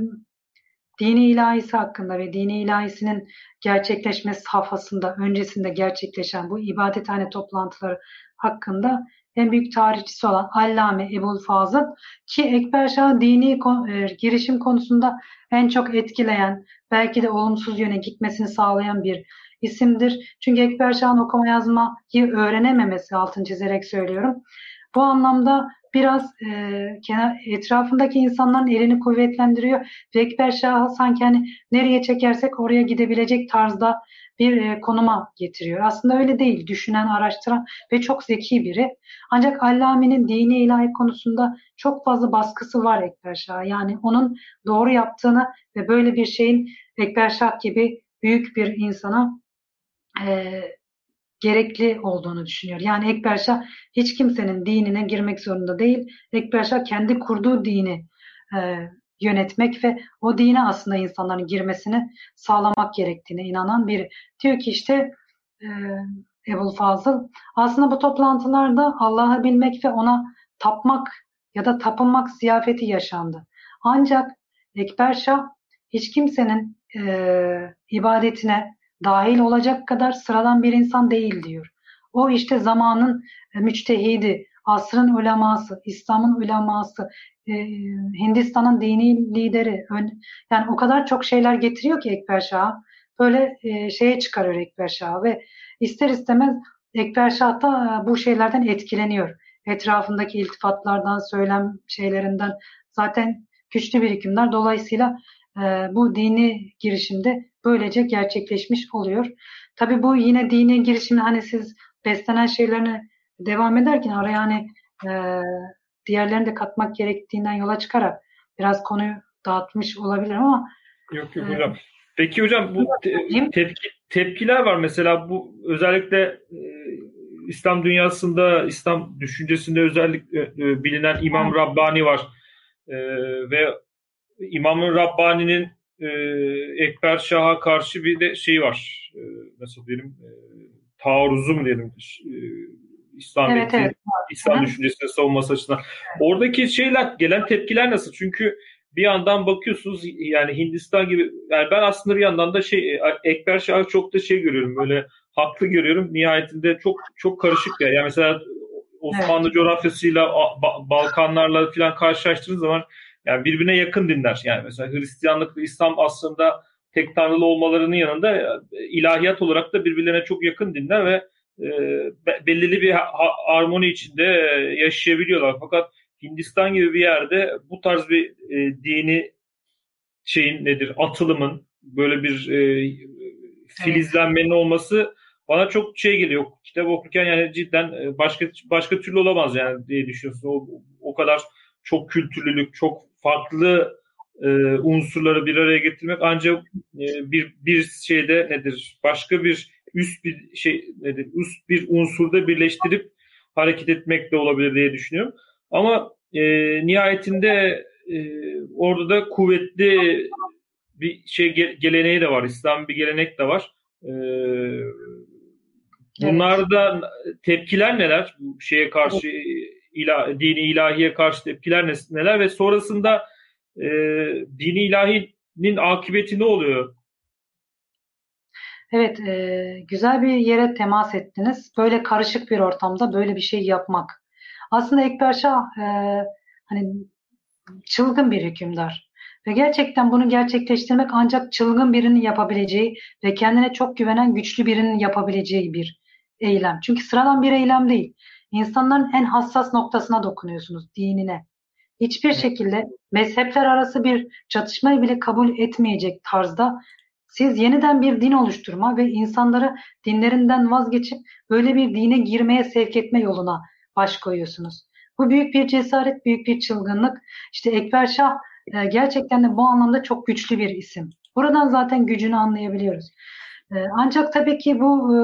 dini ilahisi hakkında ve dini ilahisinin gerçekleşme safhasında, öncesinde gerçekleşen bu ibadethane toplantıları hakkında en büyük tarihçisi olan Allame Ebul Fazıl ki Ekber Şah dini e, girişim konusunda en çok etkileyen, belki de olumsuz yöne gitmesini sağlayan bir isimdir. Çünkü Ekber Şah'ın okuma yazmayı öğrenememesi altını çizerek söylüyorum. Bu anlamda biraz e, kenar, etrafındaki insanların elini kuvvetlendiriyor ve Ekber Şah'ı sanki hani nereye çekersek oraya gidebilecek tarzda bir e, konuma getiriyor. Aslında öyle değil. Düşünen, araştıran ve çok zeki biri. Ancak Allami'nin dini ilahi konusunda çok fazla baskısı var Ekber Şah. Yani onun doğru yaptığını ve böyle bir şeyin Ekber Şah gibi büyük bir insana e, gerekli olduğunu düşünüyor. Yani Ekber Şah hiç kimsenin dinine girmek zorunda değil. Ekber Şah kendi kurduğu dini e, yönetmek ve o dine aslında insanların girmesini sağlamak gerektiğine inanan biri. Diyor ki işte e, Ebul Fazıl aslında bu toplantılarda Allah'ı bilmek ve ona tapmak ya da tapınmak ziyafeti yaşandı. Ancak Ekber Şah hiç kimsenin e, ibadetine dahil olacak kadar sıradan bir insan değil diyor. O işte zamanın e, müçtehidi, asrın uleması, İslam'ın uleması, e, Hindistan'ın dini lideri. Yani o kadar çok şeyler getiriyor ki Ekber Şah. Böyle e, şeye çıkarıyor Ekber Şah ve ister istemez Ekber Şah da e, bu şeylerden etkileniyor. Etrafındaki iltifatlardan, söylem şeylerinden zaten güçlü birikimler. Dolayısıyla bu dini girişimde böylece gerçekleşmiş oluyor. Tabi bu yine dini girişimin hani siz beslenen şeylerini devam ederken araya hani e, diğerlerini de katmak gerektiğinden yola çıkarak biraz konuyu dağıtmış olabilirim ama Yok yok e, hocam. Peki hocam bu te- tepki, tepkiler var mesela bu özellikle e, İslam dünyasında İslam düşüncesinde özellikle e, bilinen İmam Rabbani var. E, ve İmam Rabbani'nin e, Ekber Şah'a karşı bir de şey var. E, nasıl diyelim e, taarruzu mu diyelim e, İslam evet, evet. İslam Hı. düşüncesine savunması açısından. Oradaki şeyler gelen tepkiler nasıl? Çünkü bir yandan bakıyorsunuz yani Hindistan gibi yani ben aslında bir yandan da şey Ekber Şah'ı çok da şey görüyorum böyle haklı görüyorum. Nihayetinde çok çok karışık ya. Yani mesela Osmanlı evet. coğrafyasıyla Balkanlarla falan karşılaştığınız zaman yani birbirine yakın dinler. Yani mesela Hristiyanlık ve İslam aslında tek tanrılı olmalarının yanında e, ilahiyat olarak da birbirlerine çok yakın dinler ve e, belirli bir harmoni içinde yaşayabiliyorlar. Fakat Hindistan gibi bir yerde bu tarz bir e, dini şeyin nedir atılımın böyle bir e, filizlenmenin olması bana çok şey geliyor. Kitap okurken yani cidden e, başka başka türlü olamaz yani diye düşünüyorsun. O, o kadar çok kültürlülük, çok farklı e, unsurları bir araya getirmek ancak e, bir bir şeyde nedir? Başka bir üst bir şey nedir? Üst bir unsurda birleştirip hareket etmek de olabilir diye düşünüyorum. Ama e, nihayetinde e, orada da kuvvetli bir şey geleneği de var. İslam bir gelenek de var. E, bunlarda evet. tepkiler neler? Bu şeye karşı ilah, dini ilahiye karşı tepkiler neler ve sonrasında e, dini ilahinin akıbeti ne oluyor? Evet, e, güzel bir yere temas ettiniz. Böyle karışık bir ortamda böyle bir şey yapmak. Aslında Ekber Şah e, hani çılgın bir hükümdar. Ve gerçekten bunu gerçekleştirmek ancak çılgın birinin yapabileceği ve kendine çok güvenen güçlü birinin yapabileceği bir eylem. Çünkü sıradan bir eylem değil. İnsanların en hassas noktasına dokunuyorsunuz, dinine. Hiçbir şekilde mezhepler arası bir çatışmayı bile kabul etmeyecek tarzda siz yeniden bir din oluşturma ve insanları dinlerinden vazgeçip böyle bir dine girmeye sevk etme yoluna baş koyuyorsunuz. Bu büyük bir cesaret, büyük bir çılgınlık. İşte Ekber Şah e, gerçekten de bu anlamda çok güçlü bir isim. Buradan zaten gücünü anlayabiliyoruz. E, ancak tabii ki bu e,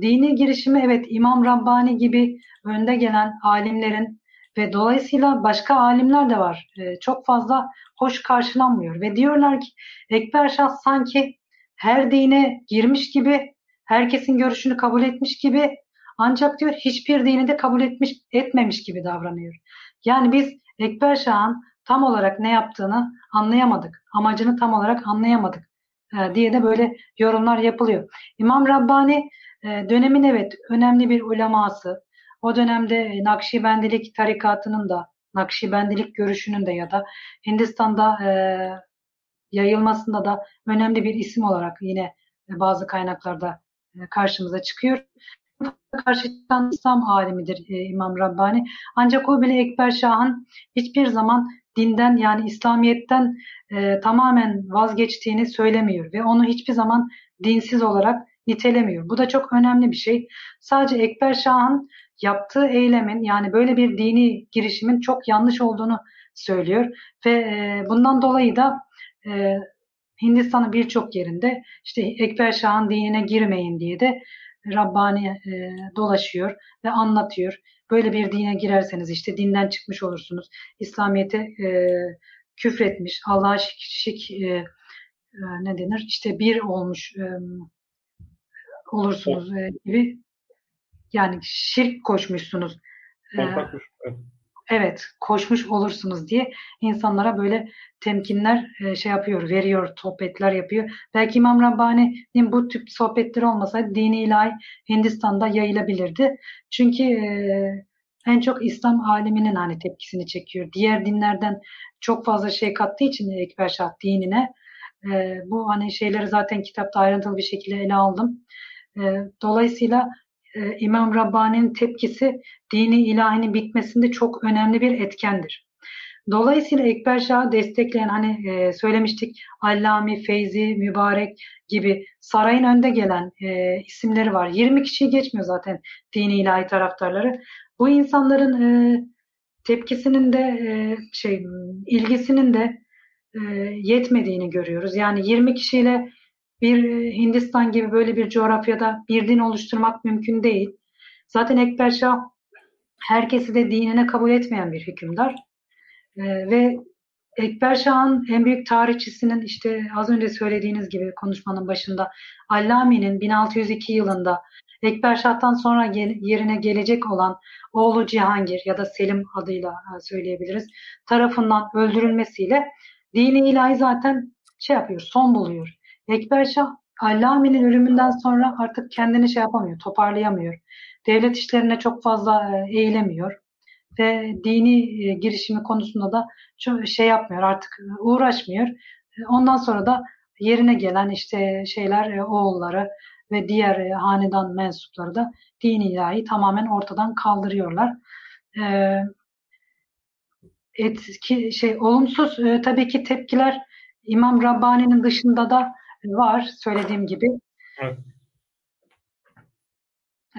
dini girişimi evet İmam Rabbani gibi önde gelen alimlerin ve dolayısıyla başka alimler de var. E, çok fazla hoş karşılanmıyor ve diyorlar ki Ekber Şah sanki her dine girmiş gibi, herkesin görüşünü kabul etmiş gibi ancak diyor hiçbir dini de kabul etmiş etmemiş gibi davranıyor. Yani biz Ekber Şah'ın tam olarak ne yaptığını anlayamadık. Amacını tam olarak anlayamadık e, diye de böyle yorumlar yapılıyor. İmam Rabbani dönemin evet önemli bir uleması. O dönemde Nakşibendilik tarikatının da Nakşibendilik görüşünün de ya da Hindistan'da e, yayılmasında da önemli bir isim olarak yine bazı kaynaklarda karşımıza çıkıyor. Karşı çıkan İslam alimidir İmam Rabbani. Ancak o bile Ekber Şah'ın hiçbir zaman dinden yani İslamiyet'ten e, tamamen vazgeçtiğini söylemiyor ve onu hiçbir zaman dinsiz olarak nitelemiyor. Bu da çok önemli bir şey. Sadece Ekber Şah'ın yaptığı eylemin yani böyle bir dini girişimin çok yanlış olduğunu söylüyor ve e, bundan dolayı da e, Hindistan'ın birçok yerinde işte Ekber Şah'ın dinine girmeyin diye de Rabbani e, dolaşıyor ve anlatıyor. Böyle bir dine girerseniz işte dinden çıkmış olursunuz. İslamiyet'e e, küfretmiş, Allah'a şik, şik e, e, ne denir? İşte bir olmuş e, olursunuz e, gibi. Yani şirk koşmuşsunuz. E, evet, koşmuş olursunuz diye insanlara böyle temkinler e, şey yapıyor, veriyor, sohbetler yapıyor. Belki İmam Rabbani'nin bu tip sohbetleri olmasaydı dini ilahi Hindistan'da yayılabilirdi. Çünkü e, en çok İslam aliminin hani tepkisini çekiyor. Diğer dinlerden çok fazla şey kattığı için Ekber Şah dinine e, bu hani şeyleri zaten kitapta ayrıntılı bir şekilde ele aldım. E, dolayısıyla e, İmam Rabbani'nin tepkisi dini ilahinin bitmesinde çok önemli bir etkendir. Dolayısıyla Ekber Şah'ı destekleyen hani e, söylemiştik Allami, Feyzi, Mübarek gibi sarayın önde gelen e, isimleri var. 20 kişiyi geçmiyor zaten dini ilahi taraftarları. Bu insanların tepkisinin de şey ilgisinin de yetmediğini görüyoruz. Yani 20 kişiyle bir Hindistan gibi böyle bir coğrafyada bir din oluşturmak mümkün değil. Zaten Ekber Şah herkesi de dinine kabul etmeyen bir hükümdar. E, ve Ekber Şah'ın en büyük tarihçisinin işte az önce söylediğiniz gibi konuşmanın başında Allami'nin 1602 yılında Ekber Şah'tan sonra yerine gelecek olan oğlu Cihangir ya da Selim adıyla e, söyleyebiliriz tarafından öldürülmesiyle dini ilahi zaten şey yapıyor, son buluyor. Ekber Şah Allami'nin ölümünden sonra artık kendini şey yapamıyor, toparlayamıyor. Devlet işlerine çok fazla e, eğilemiyor ve dini e, girişimi konusunda da çok şey yapmıyor, artık uğraşmıyor. Ondan sonra da yerine gelen işte şeyler oğulları ve diğer e, hanedan mensupları da din ilahi tamamen ortadan kaldırıyorlar. E, etki şey olumsuz e, tabii ki tepkiler İmam Rabbani'nin dışında da var söylediğim gibi. Evet.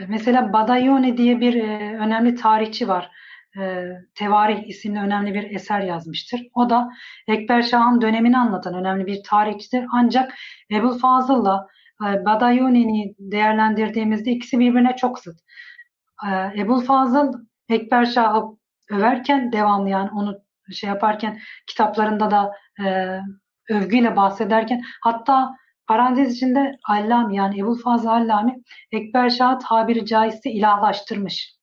Mesela Badayone diye bir e, önemli tarihçi var. E, Tevarih isimli önemli bir eser yazmıştır. O da Ekber Şah'ın dönemini anlatan önemli bir tarihçidir. Ancak Ebu Fazıl'la e, Badayuni'ni değerlendirdiğimizde ikisi birbirine çok zıt. E, Ebul Fazıl Ekber Şah'ı överken devamlı yani onu şey yaparken kitaplarında da e, övgüyle bahsederken hatta parantez içinde Allami yani Ebul Fazıl Allami Ekber Şah'ı tabiri caizse ilahlaştırmış.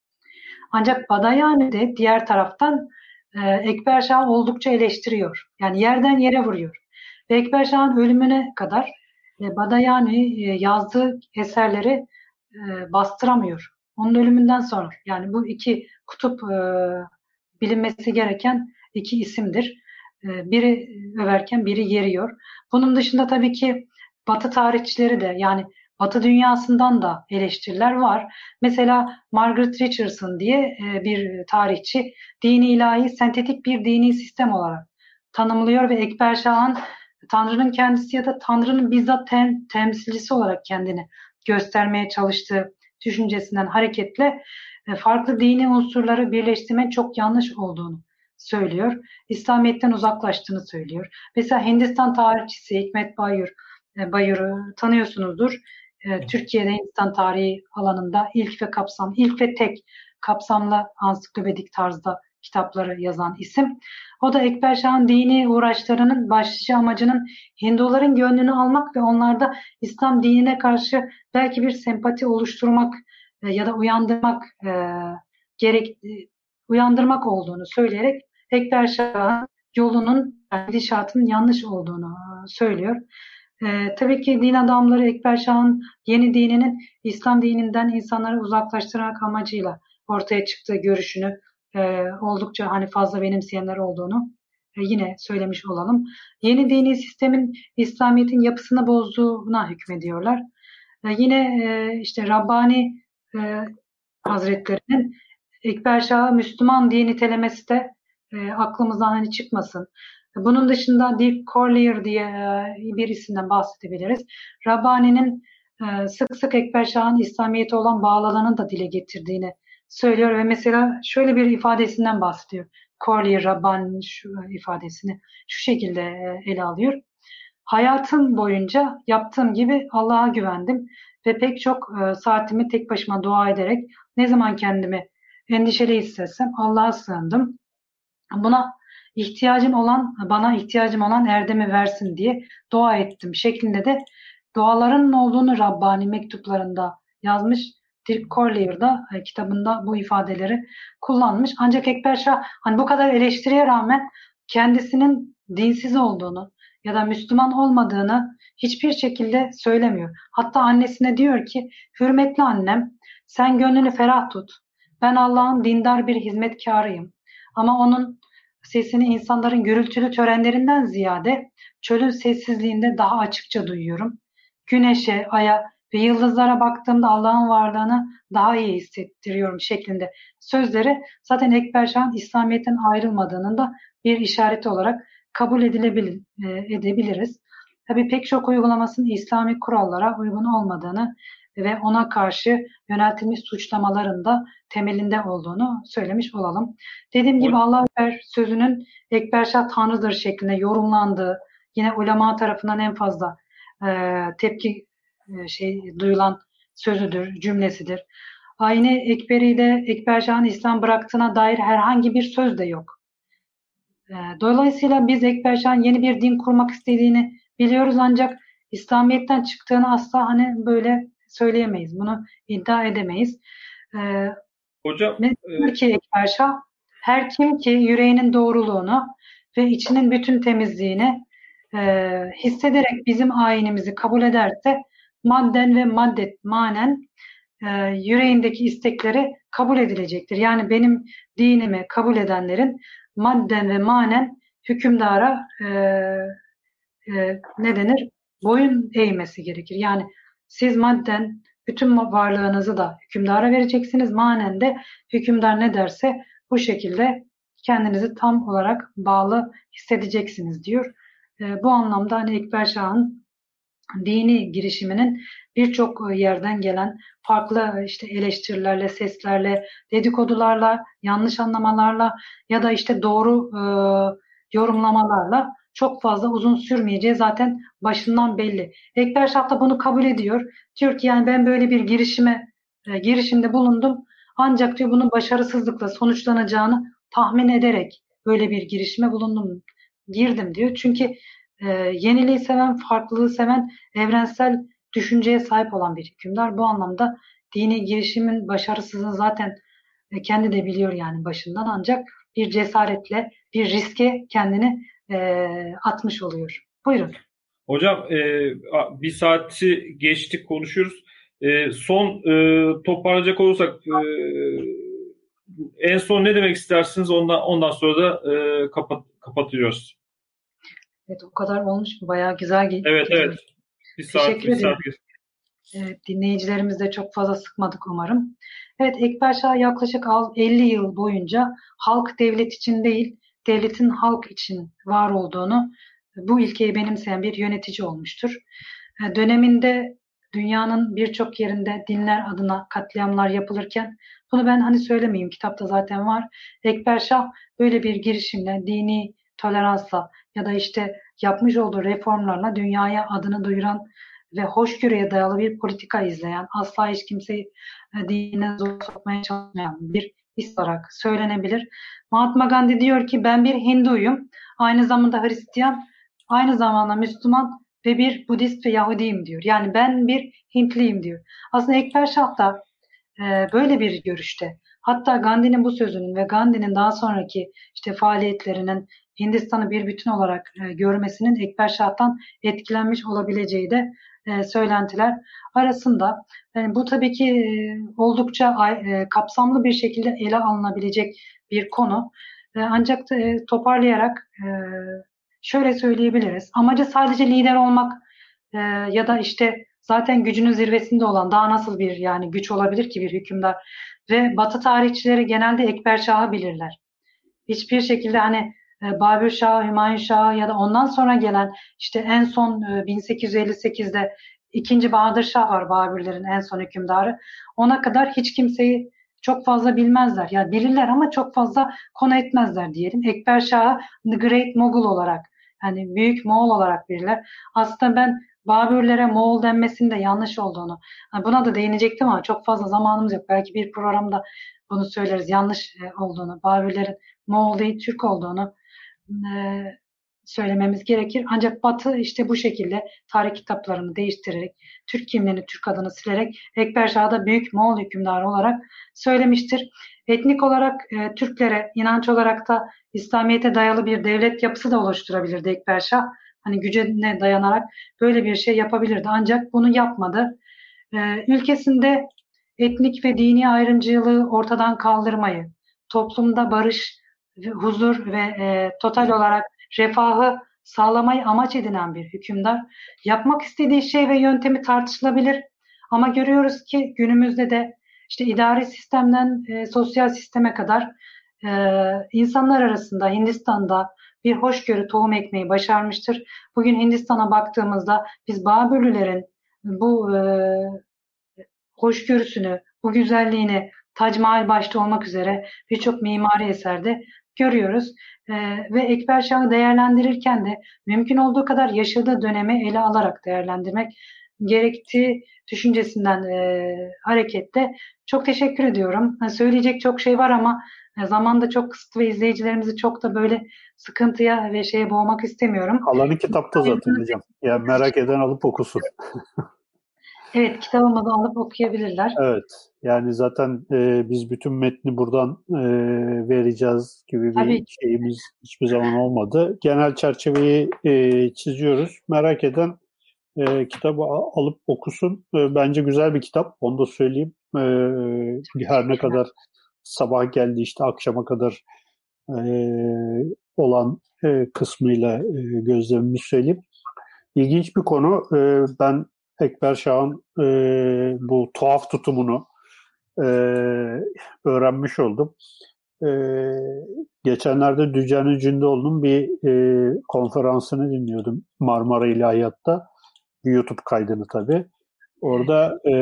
Ancak Badayani de diğer taraftan e, Ekber Şah'ı oldukça eleştiriyor. Yani yerden yere vuruyor. Ve Ekber Şah'ın ölümüne kadar e, Badayani e, yazdığı eserleri e, bastıramıyor. Onun ölümünden sonra. Yani bu iki kutup e, bilinmesi gereken iki isimdir. E, biri överken biri yeriyor. Bunun dışında tabii ki Batı tarihçileri de yani Batı dünyasından da eleştiriler var. Mesela Margaret Richardson diye e, bir tarihçi dini ilahi sentetik bir dini sistem olarak tanımlıyor ve Ekber Şah'ın Tanrı'nın kendisi ya da Tanrı'nın bizzat tem, temsilcisi olarak kendini göstermeye çalıştığı düşüncesinden hareketle e, farklı dini unsurları birleştirmenin çok yanlış olduğunu söylüyor. İslamiyet'ten uzaklaştığını söylüyor. Mesela Hindistan tarihçisi Hikmet Bayur, e, Bayur'u tanıyorsunuzdur. E, Türkiye'de Hindistan tarihi alanında ilk ve kapsam, ilk ve tek kapsamlı ansiklopedik tarzda kitapları yazan isim. O da Ekber Şah'ın dini uğraşlarının başlıca amacının Hinduların gönlünü almak ve onlarda İslam dinine karşı belki bir sempati oluşturmak e, ya da uyandırmak e, gerek uyandırmak olduğunu söyleyerek Ekber Şah'ın yolunun, gidişatının yanlış olduğunu söylüyor. Ee, tabii ki din adamları Ekber Şah'ın yeni dininin İslam dininden insanları uzaklaştırmak amacıyla ortaya çıktığı görüşünü e, oldukça hani fazla benimseyenler olduğunu e, yine söylemiş olalım. Yeni dini sistemin İslamiyet'in yapısını bozduğuna hükmediyorlar. E, yine e, işte Rabbani e, Hazretlerinin Ekber Şah'ı Müslüman diye nitelemesi de e, aklımızdan hani çıkmasın. Bunun dışında Dick Corlier diye e, bir isimden bahsedebiliriz. Rabbani'nin e, sık sık Ekber Şah'ın İslamiyet'e olan bağlılığını da dile getirdiğini söylüyor ve mesela şöyle bir ifadesinden bahsediyor. Corlier Rabbani'nin şu ifadesini şu şekilde e, ele alıyor. Hayatım boyunca yaptığım gibi Allah'a güvendim ve pek çok saatimi tek başıma dua ederek ne zaman kendimi endişeli hissetsem Allah'a sığındım. Buna ihtiyacım olan, bana ihtiyacım olan erdemi versin diye dua ettim şeklinde de duaların olduğunu Rabbani mektuplarında yazmış. Dirk Corlier da e, kitabında bu ifadeleri kullanmış. Ancak Ekber Şah hani bu kadar eleştiriye rağmen kendisinin dinsiz olduğunu ya da Müslüman olmadığını hiçbir şekilde söylemiyor. Hatta annesine diyor ki hürmetli annem sen gönlünü ferah tut. Ben Allah'ın dindar bir hizmetkarıyım. Ama onun sesini insanların gürültülü törenlerinden ziyade çölün sessizliğinde daha açıkça duyuyorum. Güneşe, aya ve yıldızlara baktığımda Allah'ın varlığını daha iyi hissettiriyorum şeklinde sözleri zaten Ekber Şah'ın İslamiyet'ten ayrılmadığının da bir işareti olarak kabul edilebilir, e, edebiliriz. Tabii pek çok uygulamasının İslami kurallara uygun olmadığını ve ona karşı yöneltilmiş suçlamaların da temelinde olduğunu söylemiş olalım. Dediğim gibi Allah Ekber sözünün Ekber Şah Tanrı'dır şeklinde yorumlandığı, yine ulema tarafından en fazla e, tepki e, şey duyulan sözüdür, cümlesidir. Aynı Ekberi'de Ekber Şah'ın İslam bıraktığına dair herhangi bir söz de yok. E, dolayısıyla biz Ekber Şah'ın yeni bir din kurmak istediğini biliyoruz ancak İslamiyet'ten çıktığını asla hani böyle söyleyemeyiz. Bunu iddia edemeyiz. Ee, Hocam diyor e... ki Ekber Şah, her kim ki yüreğinin doğruluğunu ve içinin bütün temizliğini e, hissederek bizim ayinimizi kabul ederse madden ve maddet manen e, yüreğindeki istekleri kabul edilecektir. Yani benim dinimi kabul edenlerin madden ve manen hükümdara e, e, ne denir? Boyun eğmesi gerekir. Yani siz madden bütün varlığınızı da hükümdara vereceksiniz. Manen de hükümdar ne derse bu şekilde kendinizi tam olarak bağlı hissedeceksiniz diyor. E, bu anlamda hani Ekber Şah'ın dini girişiminin birçok yerden gelen farklı işte eleştirilerle, seslerle, dedikodularla, yanlış anlamalarla ya da işte doğru e, yorumlamalarla çok fazla uzun sürmeyeceği zaten başından belli. Ekber Şah da bunu kabul ediyor. Diyor ki yani ben böyle bir girişime e, girişimde bulundum. Ancak diyor bunun başarısızlıkla sonuçlanacağını tahmin ederek böyle bir girişime bulundum, girdim diyor. Çünkü e, yeniliği seven, farklılığı seven, evrensel düşünceye sahip olan bir hükümdar. Bu anlamda dini girişimin başarısızlığını zaten e, kendi de biliyor yani başından ancak bir cesaretle, bir riske kendini e, atmış oluyor. Buyurun. Hocam e, bir saati geçtik konuşuyoruz. E, son e, toparlayacak olursak e, en son ne demek istersiniz? Ondan, ondan sonra da e, kapat, kapatıyoruz. Evet o kadar olmuş mu? Bayağı güzel geçti. Evet evet. Bir saat, Teşekkür bir ederim. saat. Evet, dinleyicilerimiz de çok fazla sıkmadık umarım. Evet, Ekber Şah yaklaşık 50 yıl boyunca halk devlet için değil, devletin halk için var olduğunu, bu ilkeyi benimseyen bir yönetici olmuştur. E, döneminde dünyanın birçok yerinde dinler adına katliamlar yapılırken, bunu ben hani söylemeyeyim, kitapta zaten var. Ekber Şah böyle bir girişimle, dini toleransla ya da işte yapmış olduğu reformlarla dünyaya adını duyuran ve hoşgörüye dayalı bir politika izleyen, asla hiç kimseyi e, dinine zor sokmaya çalışmayan bir olarak söylenebilir. Mahatma Gandhi diyor ki ben bir Hinduyum, aynı zamanda Hristiyan, aynı zamanda Müslüman ve bir Budist ve Yahudiyim diyor. Yani ben bir Hintliyim diyor. Aslında Ekber Şah da e, böyle bir görüşte. Hatta Gandhi'nin bu sözünün ve Gandhi'nin daha sonraki işte faaliyetlerinin Hindistan'ı bir bütün olarak e, görmesinin Ekber Şah'tan etkilenmiş olabileceği de e, söylentiler arasında. Yani bu tabii ki e, oldukça e, kapsamlı bir şekilde ele alınabilecek bir konu. E, ancak e, toparlayarak e, şöyle söyleyebiliriz. Amacı sadece lider olmak e, ya da işte zaten gücünün zirvesinde olan daha nasıl bir yani güç olabilir ki bir hükümdar ve Batı tarihçileri genelde Ekber Şah'ı bilirler. Hiçbir şekilde hani Babür Şah, Hümayun Şah ya da ondan sonra gelen işte en son 1858'de ikinci Bahadır Şah var Babürlerin en son hükümdarı. Ona kadar hiç kimseyi çok fazla bilmezler. Ya yani bilirler ama çok fazla konu etmezler diyelim. Ekber Şah'ı The Great Mogul olarak yani büyük Moğol olarak bilirler. Aslında ben Babürlere Moğol denmesinin de yanlış olduğunu, buna da değinecektim ama çok fazla zamanımız yok. Belki bir programda bunu söyleriz yanlış olduğunu, Babürlerin Moğol değil Türk olduğunu e, söylememiz gerekir. Ancak Batı işte bu şekilde tarih kitaplarını değiştirerek, Türk kimliğini, Türk adını silerek Ekber Şah'ı da büyük Moğol hükümdarı olarak söylemiştir. Etnik olarak e, Türklere, inanç olarak da İslamiyet'e dayalı bir devlet yapısı da oluşturabilirdi Ekber Şah. Hani gücüne dayanarak böyle bir şey yapabilirdi. Ancak bunu yapmadı. E, ülkesinde etnik ve dini ayrımcılığı ortadan kaldırmayı, toplumda barış, huzur ve e, total olarak refahı sağlamayı amaç edinen bir hükümdar. Yapmak istediği şey ve yöntemi tartışılabilir ama görüyoruz ki günümüzde de işte idari sistemden e, sosyal sisteme kadar e, insanlar arasında Hindistan'da bir hoşgörü tohum ekmeği başarmıştır. Bugün Hindistan'a baktığımızda biz Babürlülerin bu e, hoşgörüsünü, bu güzelliğini Tac Mahal başta olmak üzere birçok mimari eserde görüyoruz. E, ve Ekber Şah'ı değerlendirirken de mümkün olduğu kadar yaşadığı dönemi ele alarak değerlendirmek gerektiği düşüncesinden e, hareketle çok teşekkür ediyorum. Yani söyleyecek çok şey var ama e, zaman da çok kısıtlı ve izleyicilerimizi çok da böyle sıkıntıya ve şeye boğmak istemiyorum. Alanı kitapta zaten hocam. Yani merak eden alıp okusun. evet kitabımızı alıp okuyabilirler. Evet. Yani zaten e, biz bütün metni buradan e, vereceğiz gibi bir Tabii. şeyimiz hiçbir zaman olmadı. Genel çerçeveyi e, çiziyoruz. Merak eden e, kitabı alıp okusun. E, bence güzel bir kitap. Onu da söyleyeyim. E, her ne kadar sabah geldi işte akşama kadar e, olan e, kısmıyla e, gözlemimi söyleyeyim. İlginç bir konu. E, ben Ekber Şah'ın e, bu tuhaf tutumunu e, öğrenmiş oldum. E, geçenlerde Dücani Cündoğlu'nun bir e, konferansını dinliyordum Marmara İlahiyat'ta. YouTube kaydını tabii. Orada e,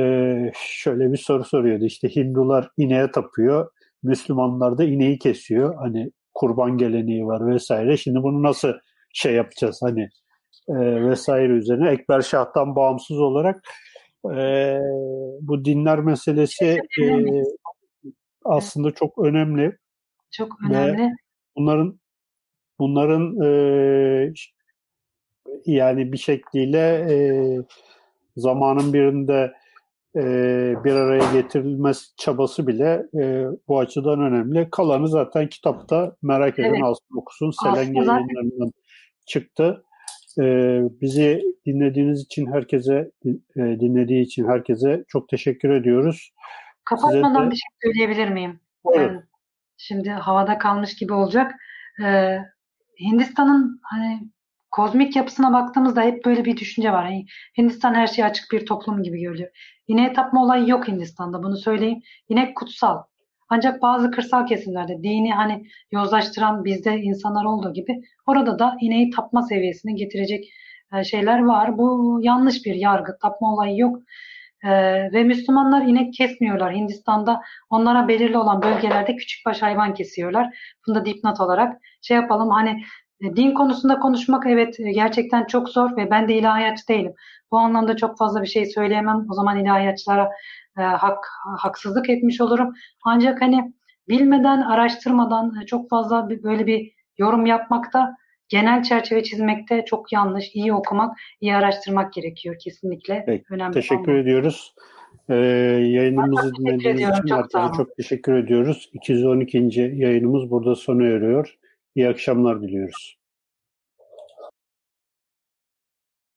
şöyle bir soru soruyordu. İşte Hindular ineğe tapıyor, Müslümanlar da ineği kesiyor. Hani kurban geleneği var vesaire. Şimdi bunu nasıl şey yapacağız hani e, vesaire üzerine. Ekber Şah'tan bağımsız olarak e, bu dinler meselesi e, aslında çok önemli. Çok önemli. bunların bunların e, yani bir şekliyle e, zamanın birinde e, bir araya getirilmesi çabası bile e, bu açıdan önemli. Kalanı zaten kitapta merak eden Evet. alsın okusun. Zaten- yayınlarından çıktı. E, bizi dinlediğiniz için herkese e, dinlediği için herkese çok teşekkür ediyoruz. Kapatmadan Size de- bir şey söyleyebilir miyim? Ben şimdi havada kalmış gibi olacak. Ee, Hindistan'ın hani kozmik yapısına baktığımızda hep böyle bir düşünce var. Yani Hindistan her şeye açık bir toplum gibi görülüyor. İneğe tapma olayı yok Hindistan'da. Bunu söyleyeyim. İnek kutsal. Ancak bazı kırsal kesimlerde dini hani yozlaştıran bizde insanlar olduğu gibi orada da ineği tapma seviyesine getirecek e, şeyler var. Bu yanlış bir yargı. Tapma olayı yok. Ee, ve Müslümanlar inek kesmiyorlar. Hindistan'da onlara belirli olan bölgelerde küçükbaş hayvan kesiyorlar. Bunu da dipnot olarak şey yapalım. Hani din konusunda konuşmak evet e, gerçekten çok zor ve ben de ilahiyatçı değilim. Bu anlamda çok fazla bir şey söyleyemem. O zaman ilahiyatçılara e, hak haksızlık etmiş olurum. Ancak hani bilmeden, araştırmadan e, çok fazla bir, böyle bir yorum yapmakta, genel çerçeve çizmekte çok yanlış. İyi okumak, iyi araştırmak gerekiyor kesinlikle. Peki, Önemli Teşekkür olan ediyoruz. Ee, yayınımızı dinlediğiniz için Çok herkese çok teşekkür ediyoruz. 212. yayınımız burada sona eriyor. İyi akşamlar diliyoruz.